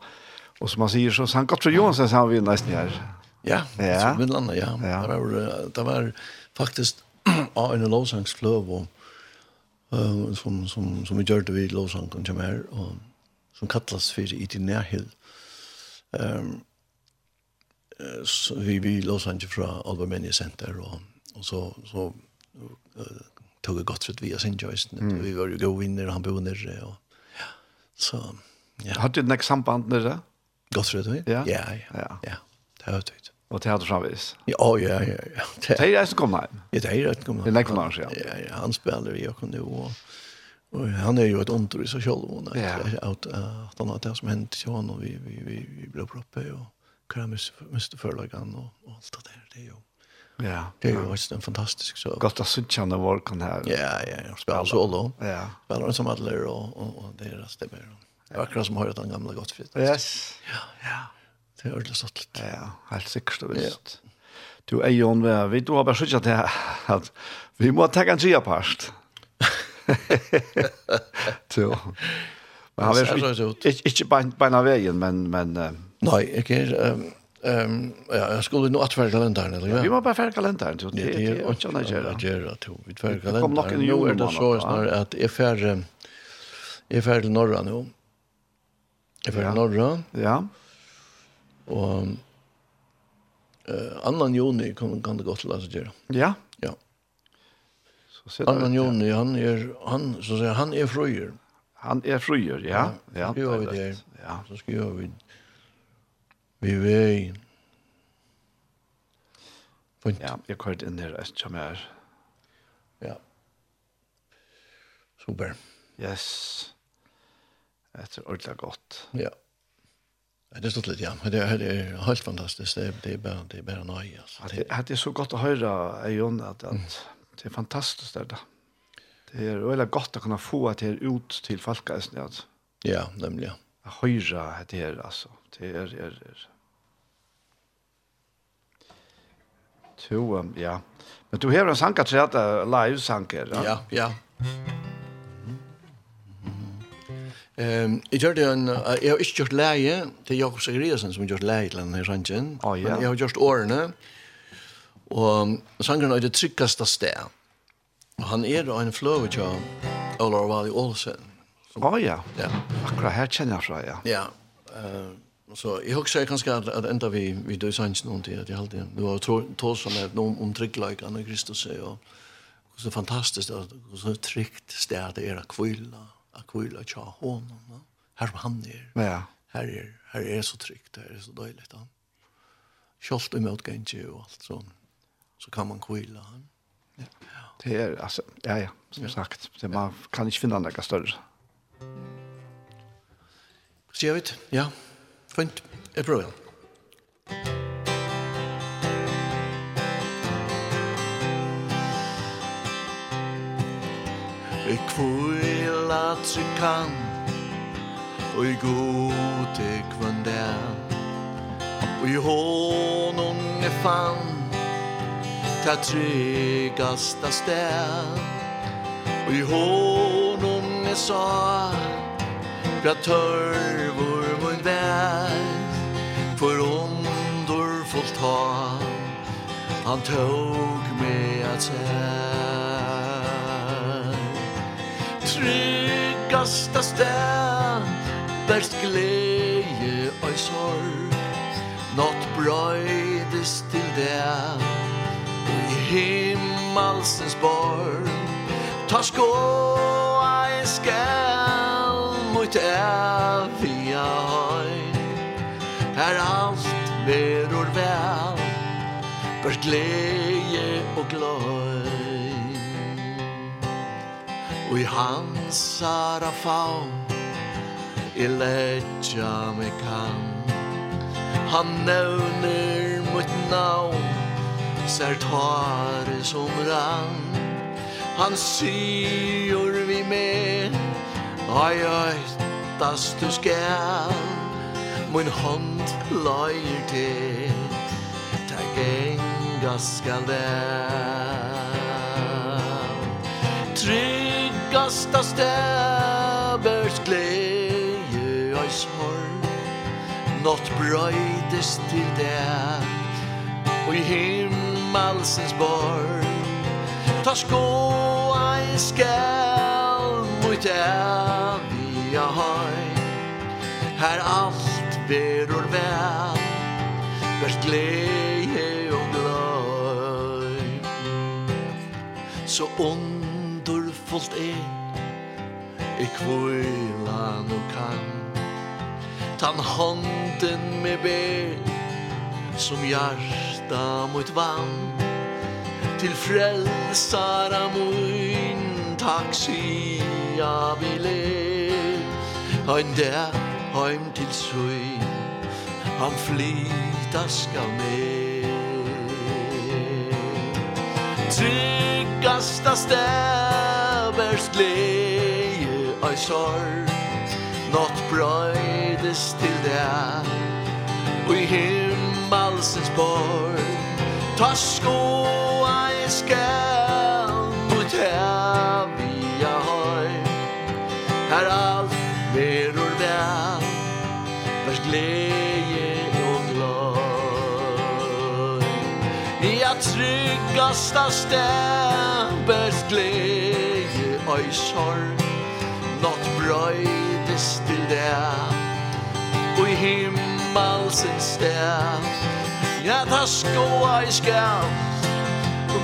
Og som han sier så, han godt fra jo, så han vi nesten her. Ja, ja. som vi lander, ja. ja. Det, var, det var faktisk av en lovsangsfløv og, uh, som, som, som vi gjør det ved lovsangen som her, og som kallas for i din nærhild. Um, vi vi lovsanger fra Albermenia Center, og, og så, så tog det gott för att vi har sin joysten. Mm. Vi var ju gå vinner och han bor nere. Och, ja. Så, ja. Har du något samband med det? Gott för vi. ja. Ja, ja. ja. Det har jag tyckt. Och det har du framvis? Ja, ja, ja. ja. Det är som kom hem. Ja, det är rätt kommer hem. Det är rätt kom ja. Ja, han spelar vi och nu. Och, och han är ju ett ontor i sig själv. Ja. Att, att han har det som hänt till honom. Vi, vi, vi, vi blev uppe och kramis måste förlagan och, och allt det där. Det är ju... Ja. Det är ju också en fantastisk så. Gott att se var kan här. Ja, ja, jag spelar solo. Ja. Spelar som alla och och deras det är Det var kras som har den gamla Gottfried. Yes. Ja, ja. Det är ordentligt sått. Ja, helt säkert visst. Du är ju en vi du har bara skjutit det att vi måste ta en trea past. Så. Men han är inte bara på vägen men men Nej, jag är Ehm ja, jag skulle nog att färga kalendern eller ja. Vi var bara färga kalendern så det Det är inte annars göra. Ja, göra till vi färga kalendern. Kom nog en ju är det så snarare att är färre är färre till norra nu. Är färre norra. Ja. Och eh annan juni kan kan det gott läsa göra. Ja. Ja. Så sätter Annan juni han är han så säger han är fröjer. Han är fröjer, ja. Ja. Ja, det. Ja, så ska vi vi vei. Fint. Ja, jeg kørt inn her, jeg kommer her. Ja. Super. Yes. Det er ordentlig godt. Ja. Det er stått litt, ja. Det er, det er helt fantastisk. Det er, det er bare, det er bare nøye. Altså. Det, det er så godt å høre, Eion, at, at det er fantastisk det da. Det er veldig godt å kunne få det her ut til folkeisene. Ja, nemlig. Å høre det her, altså. Det er, er, er. To, um, ja. Men du har en sanker til at live-sanger, ja? Ja, ja. Ehm, jag gjorde en jag har inte gjort läge till Jakob Sigriasen som gjort läge till den här sangen. Men jag har gjort åren. Och sangen är det tryggaste stä. Och han är då en flow av Olar Valley Olsen. Ja ja. Ja. Akkurat här känner jag så ja. Ja. Uh, Så jag också kanske at, at enda vi vi døde sanns noen tid, at jeg alltid det var tål som är någon om trycklike annan Kristus säger och så fantastiskt att så tryggt sted det era kvilla akvilla cha honom här han är ja här är här är så tryggt det är så dåligt han skolt emot gänge och allt så. så kan man kvilla han ja det er, alltså ja ja som sagt det man kan inte finna noe større. Så jag vet, ja. Fint. Jeg prøver. Jeg kvila trykan Og i god til kvann der Og i hånden er fann Ta tryggasta sted Og i hånden er sa Bra tørvo Han tog med att här Tryggaste sted Bärst glädje och sorg. Något bröjdes till det Och i himmelsens borg. Ta skåa i skäl Mot eviga höj Här allt veror väl Bort glede og gløy Og i hans ara faun I letja me kan Han nevner mot navn Ser tare som rann. Han syr vi med Ai öttast du skal. Min hånd löjer til Ta ej gaskalen Tryggast av stäbers glädje och sorg Något bröjdes till det Och i himmelsens borg. Ta skåa i skall mot eviga höj Här allt beror väl. Vers glädje så underfullt er. I kvila nu kan Tan hånden med ber som hjärta mot vann. Til frälsara mun tack sia vi ler. Høyn der, heim til søy Han flytas skal med tryggasta stävers glädje Oj sorg. Nått bröjdes till det och i himmelsens borg. Ta skoa i skär fasta stempels glede og sorg. Nått brøydes til det. Og i himmelsens sted Ja, ta skoa i skam.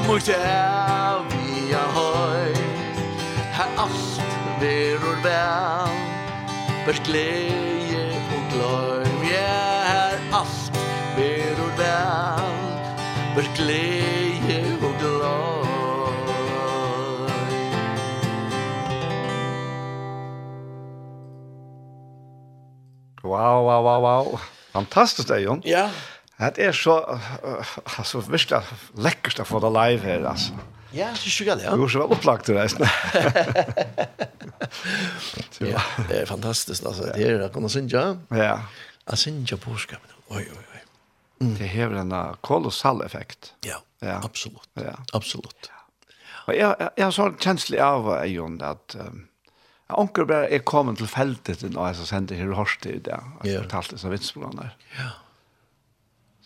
Mot evige høy Her alt verur vel Bert glede og gløym Ja, her alt verur vel Bert glede wow, wow, wow, wow. Fantastiskt det, Jon. Ja. Det er så, uh, altså, virkelig lekkert å få det live her, altså. Ja, det är sjukt, ja. Du har så väl upplagt det där. ja, det är fantastiskt, altså. Det är å kunne synge. Ja. Att synja påskapen. Oj, oj, oj. Mm. Det har en kolossal effekt. Ja, ja. absolut. Ja. Absolut. Ja. Och jag, jeg, har så kjenslig av, Jon, att... Um, Ja, onker bare er kommet til feltet nå, jeg som sendte her i Horste i dag, og jeg fortalte disse vitsmålene der. Ja.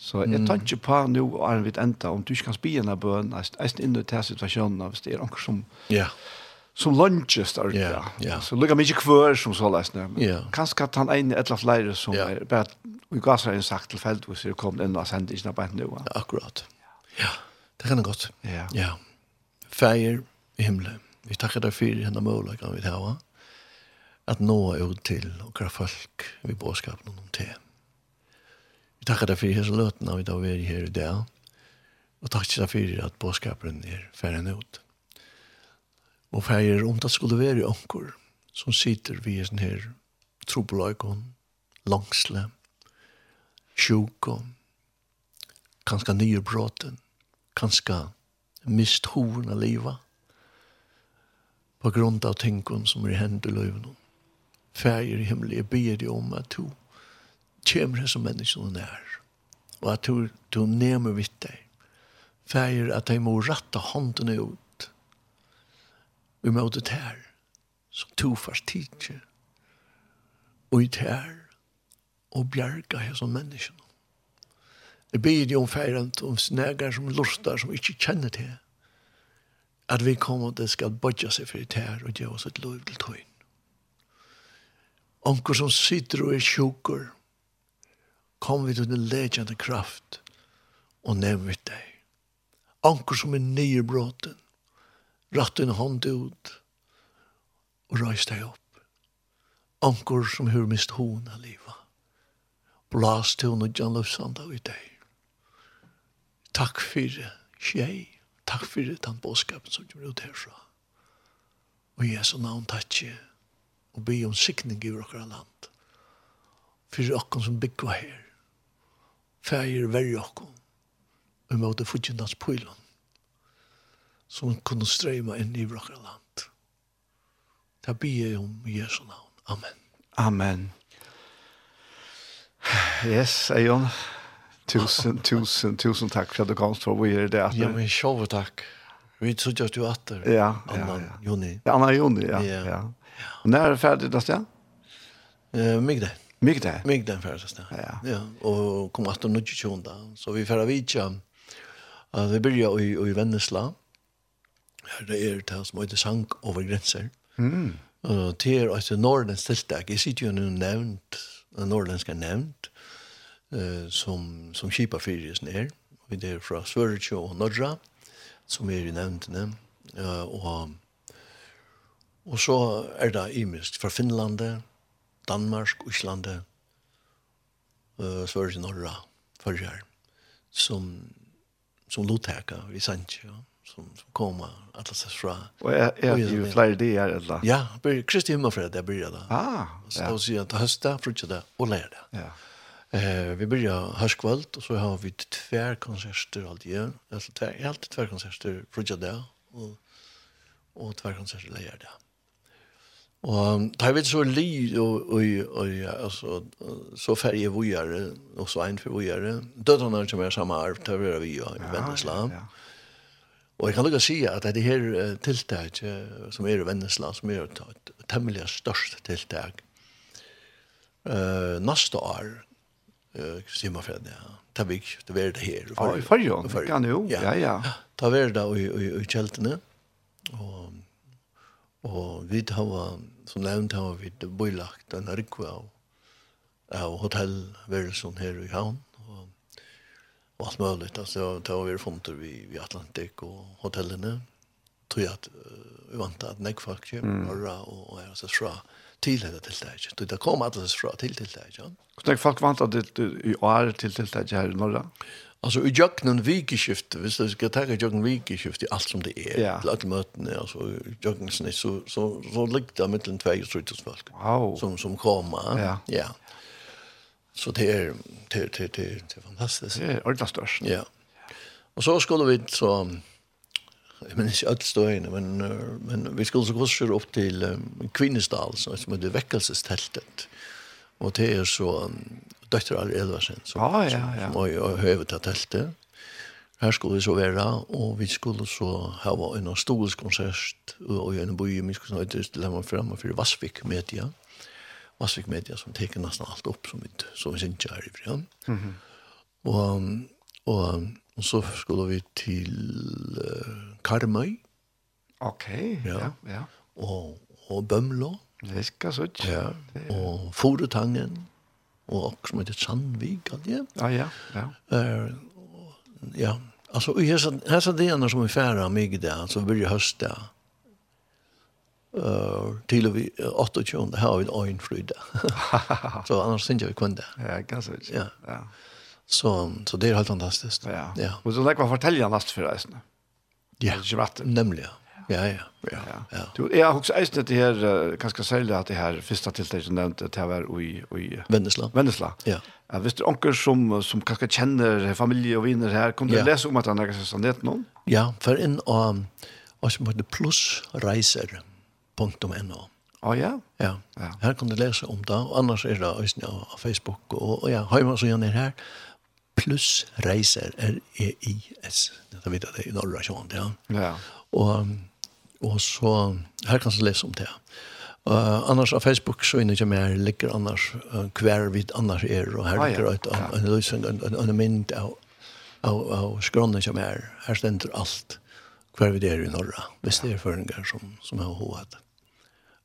Så jeg tar ikke på nå, Arne, vidt enda, om du ikke kan spille en bøn, jeg er inne til situasjonen, hvis det er onker som, ja. som lunches der ja. Ja, ja. Så lukker mye kvør som så løs nå, men ja. kanskje at han ene et eller annet flere som ja. er bare, Vi går så en sagt til feltet, hvis jeg kom inn og sendte ikke noe på nå. Akkurat. Ja, det kan det godt. Ja. ja. Feir i himmelen. Vi takker deg for denne målet, kan vi ta, va? Ja at nå ut til og hva folk vi bådskapen om til. Vi takker deg for hese løtene vi da vi er her i dag, og takker deg for at bådskapen er ferdig ut. Og ferdig om det skulle være onker som sitter vi i sånn her trobeløyken, langsle, sjuk kanskje nye bråten, kanskje mist hoven av livet, på grunn av tingene som er hendt i løyven Fæger i himmel, jeg ber deg om at du kommer här som människan nær, og at du, du nemer vidt deg. Fæger at jeg må ratta handen ut. Vi må det här. Som to fast tidsje. og i her, og bjerga her här som människan. Jeg ber deg om färgen om snägar som lustar som ikke kjenner til, at vi kommer til skal bodja seg for det her, og gjøre oss et lov til tøyen. Onkur som sitter og er sjukker, kom vi til den legende kraft og nevn vi deg. Onkur som er nye bråten, ratt en hånd ut og røys deg opp. Onkur som hur mist hon av livet. Blas til hon og Jan Løfsanda i deg. Takk for tjei, Takk for den bådskapen som gjør ut herfra. Og i Jesu navn takk og be om sikning i vårt land. For okkon som byggva her. Fægir verri okkon. Og måtte fudgjendans pøylon. Som kunne streyma inn i vårt land. Det be jeg om i Jesu navn. Amen. Amen. Yes, Eion. Tusen, tusen, tusen takk for at du kom for å gjøre det. Ja, men sjåve takk. Vi trodde at du atter. Ja, ja, ja. Anna Joni. Anna Joni, ja, ja. ja. Och när är det färdigt då stan? Eh Migdal. Mig Migdal färdigt då stan. Ja. Ja, och kom att nu ju då. Så vi färra vidare. Alltså vi börjar i i Vennesla. Här det är det som heter Sank över gränsen. Mm. Och det är alltså Nordens tillstånd. Jag sitter ju nu nämnt, norrländska nämnt eh som som skipa fyrjes ner vi där från Sverige och Norra som är i nämnden eh och Og så er det imisk fra Finlandet, Danmark, Islandet, uh, Sverige, Norra, Førjar, som, som lotteka i Sanchi, ja, som, som koma alla sess fra. Og er, er det jo flere de her, eller? Ja, blir Kristi Himmelfred, jeg blir det. Ah, så ja. Så sier jeg til høsta, frutja det, og lær det. Ja. Eh, vi börjar hörskvöld och så har vi tvär konserter allt igen. Alltså tvär, helt tvär konserter frutja det och och tvär konserter lär det. Og da vi så ly og, og, og altså, så færje vujere, og så en for vujere. Dødene er som er samme arv, da vi er vi og i Vennesla. Ja, ja. Og jeg kan lukka si at det her tiltak som er i Vennesla, som er et temmelig størst tiltak, uh, neste år, uh, sier man det ja. Ta vi, det er det her. Ja, i fargen, kan jo, ja, ja. Ta vi det i kjeltene, og, og vi tar som nevnt har vi bylagt en rikve av, av hotellværelsen her i havn, og, og alt mulig. Altså, da har vi funnet vi, vi Atlantik og hotellene, tror jeg at vi vant at nek folk kjøper norra og er så fra til dette tiltaket. Så det kom alle fra til tiltaket. Hvordan folk vant at det i år til tiltaket her i norra? Ja. Alltså i jöknen vikeskifte, visst det ska ta jöknen i allt som det är. Ja. Alla möten alltså jöknen så så så, så ligger det mellan två sorters folk. Wow. Som som kommer. Ja. ja. Så det är det det det det är fantastiskt. Det är ordentligt störst. Ja. Och så skulle vi så jag menar inte allt stå inne men men vi skulle så gå upp till um, Kvinnestad så som det väckelsestältet. Og det er så døtter alle Edvarsen som, ah, ja, ja. som, som hövet til teltet. Her skulle vi så være, og vi skulle så ha en storisk konsert og en by, vi skulle snøyte til dem fremme for Vassvik Media. Vassvik Media som teker nesten alt opp som vi, som vi synes her i frem. Mm -hmm. og, og, og så skulle vi til uh, Karmøy. Ok, ja, ja. ja. Og, og Bømlå. Det skal så ikke. Ja. Og Foretangen, og også med ett Sandvik, ja. Ja, ja. Ja, uh, ja. Alltså och här här så det är som är färra mig där så blir det hösta. Eh till vi 28 tjunda har vi en flyda. så annars syns jag kunde. Ja, kan så. Ja. Ja. Så så det är helt fantastiskt. Ja. ja. Och så lägger man fortälja nästa för resan. Ja. Det är ju vatten. Nämligen. Ja, ja. Ja. ja. Du, jeg har også eist det her, ganske særlig at det her første tiltak som nevnte, til å være i, i Vennesla. Vennesla. Ja. Ja, hvis det er onker som, som kanskje kjenner familie og viner her, kan du ja. lese om at han er ganske sannhet noen? Ja, for inn og, og som heter plussreiser.no. Å ja? ja? Ja. Her kan du lese om det, og annars er det også av Facebook, og, og ja, hjemme så gjerne her, plussreiser, R-E-I-S, det vet jeg det i Norra Sjøen, ja. Ja. Og Og så, her kan du lese om det. Uh, annars av Facebook så inne kommer jeg ligger annars uh, hver vid annars er, og her ligger et, en, en løsning, en, en, en mynd av, av, av skronnen som er. Her stender alt hver vid er i Norra, hvis det er føringer som, som har hovedet.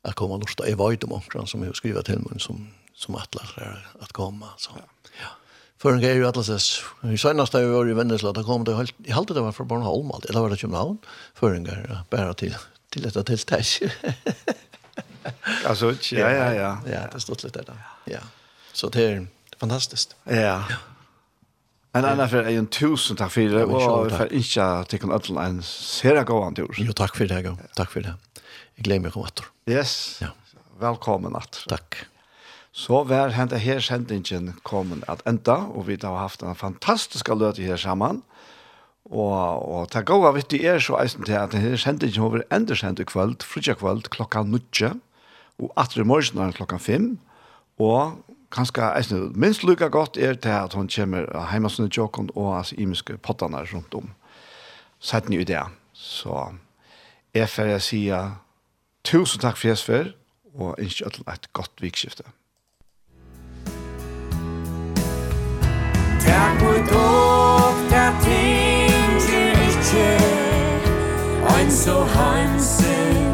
Jeg kommer lort, jeg vet om omkring som jeg skriver til meg, som, som atler er at komme. Så. Ja för en grej jo atleses. I senest da vi var i Vennesla, då kom det, i halte det var fra Bornholm, eller var det København, för jeg er till till detta till tiltak. altså, ja, ja, ja. Ja, det stod lite där. Ja. Så det är fantastiskt. Ja. ja. Men annars er en tusen takk for det, og for ikke til kun ødelen en ser jeg tur. Jo, tack för det, Tack för det. Jag glömmer meg om etter. Yes. Ja. Velkommen etter. Tack. Så var hentet her sendingen kommet at enda, og vi har haft en fantastisk løte her sammen. Og, og det går av vittig er så eisen til at denne sendingen har vært enda sendt i kveld, frutja kveld, klokka nutje, og atre morgen er klokka fem, og kanskje eisen, minst lukka godt er til at hun kommer hjemme sånne tjokken og altså imiske pottene rundt om. Sett ni i det. Så jeg får jeg si tusen takk for jeg og ønsker et godt vikskifte. Tak for dog, der ting til ikke Ein så hansen.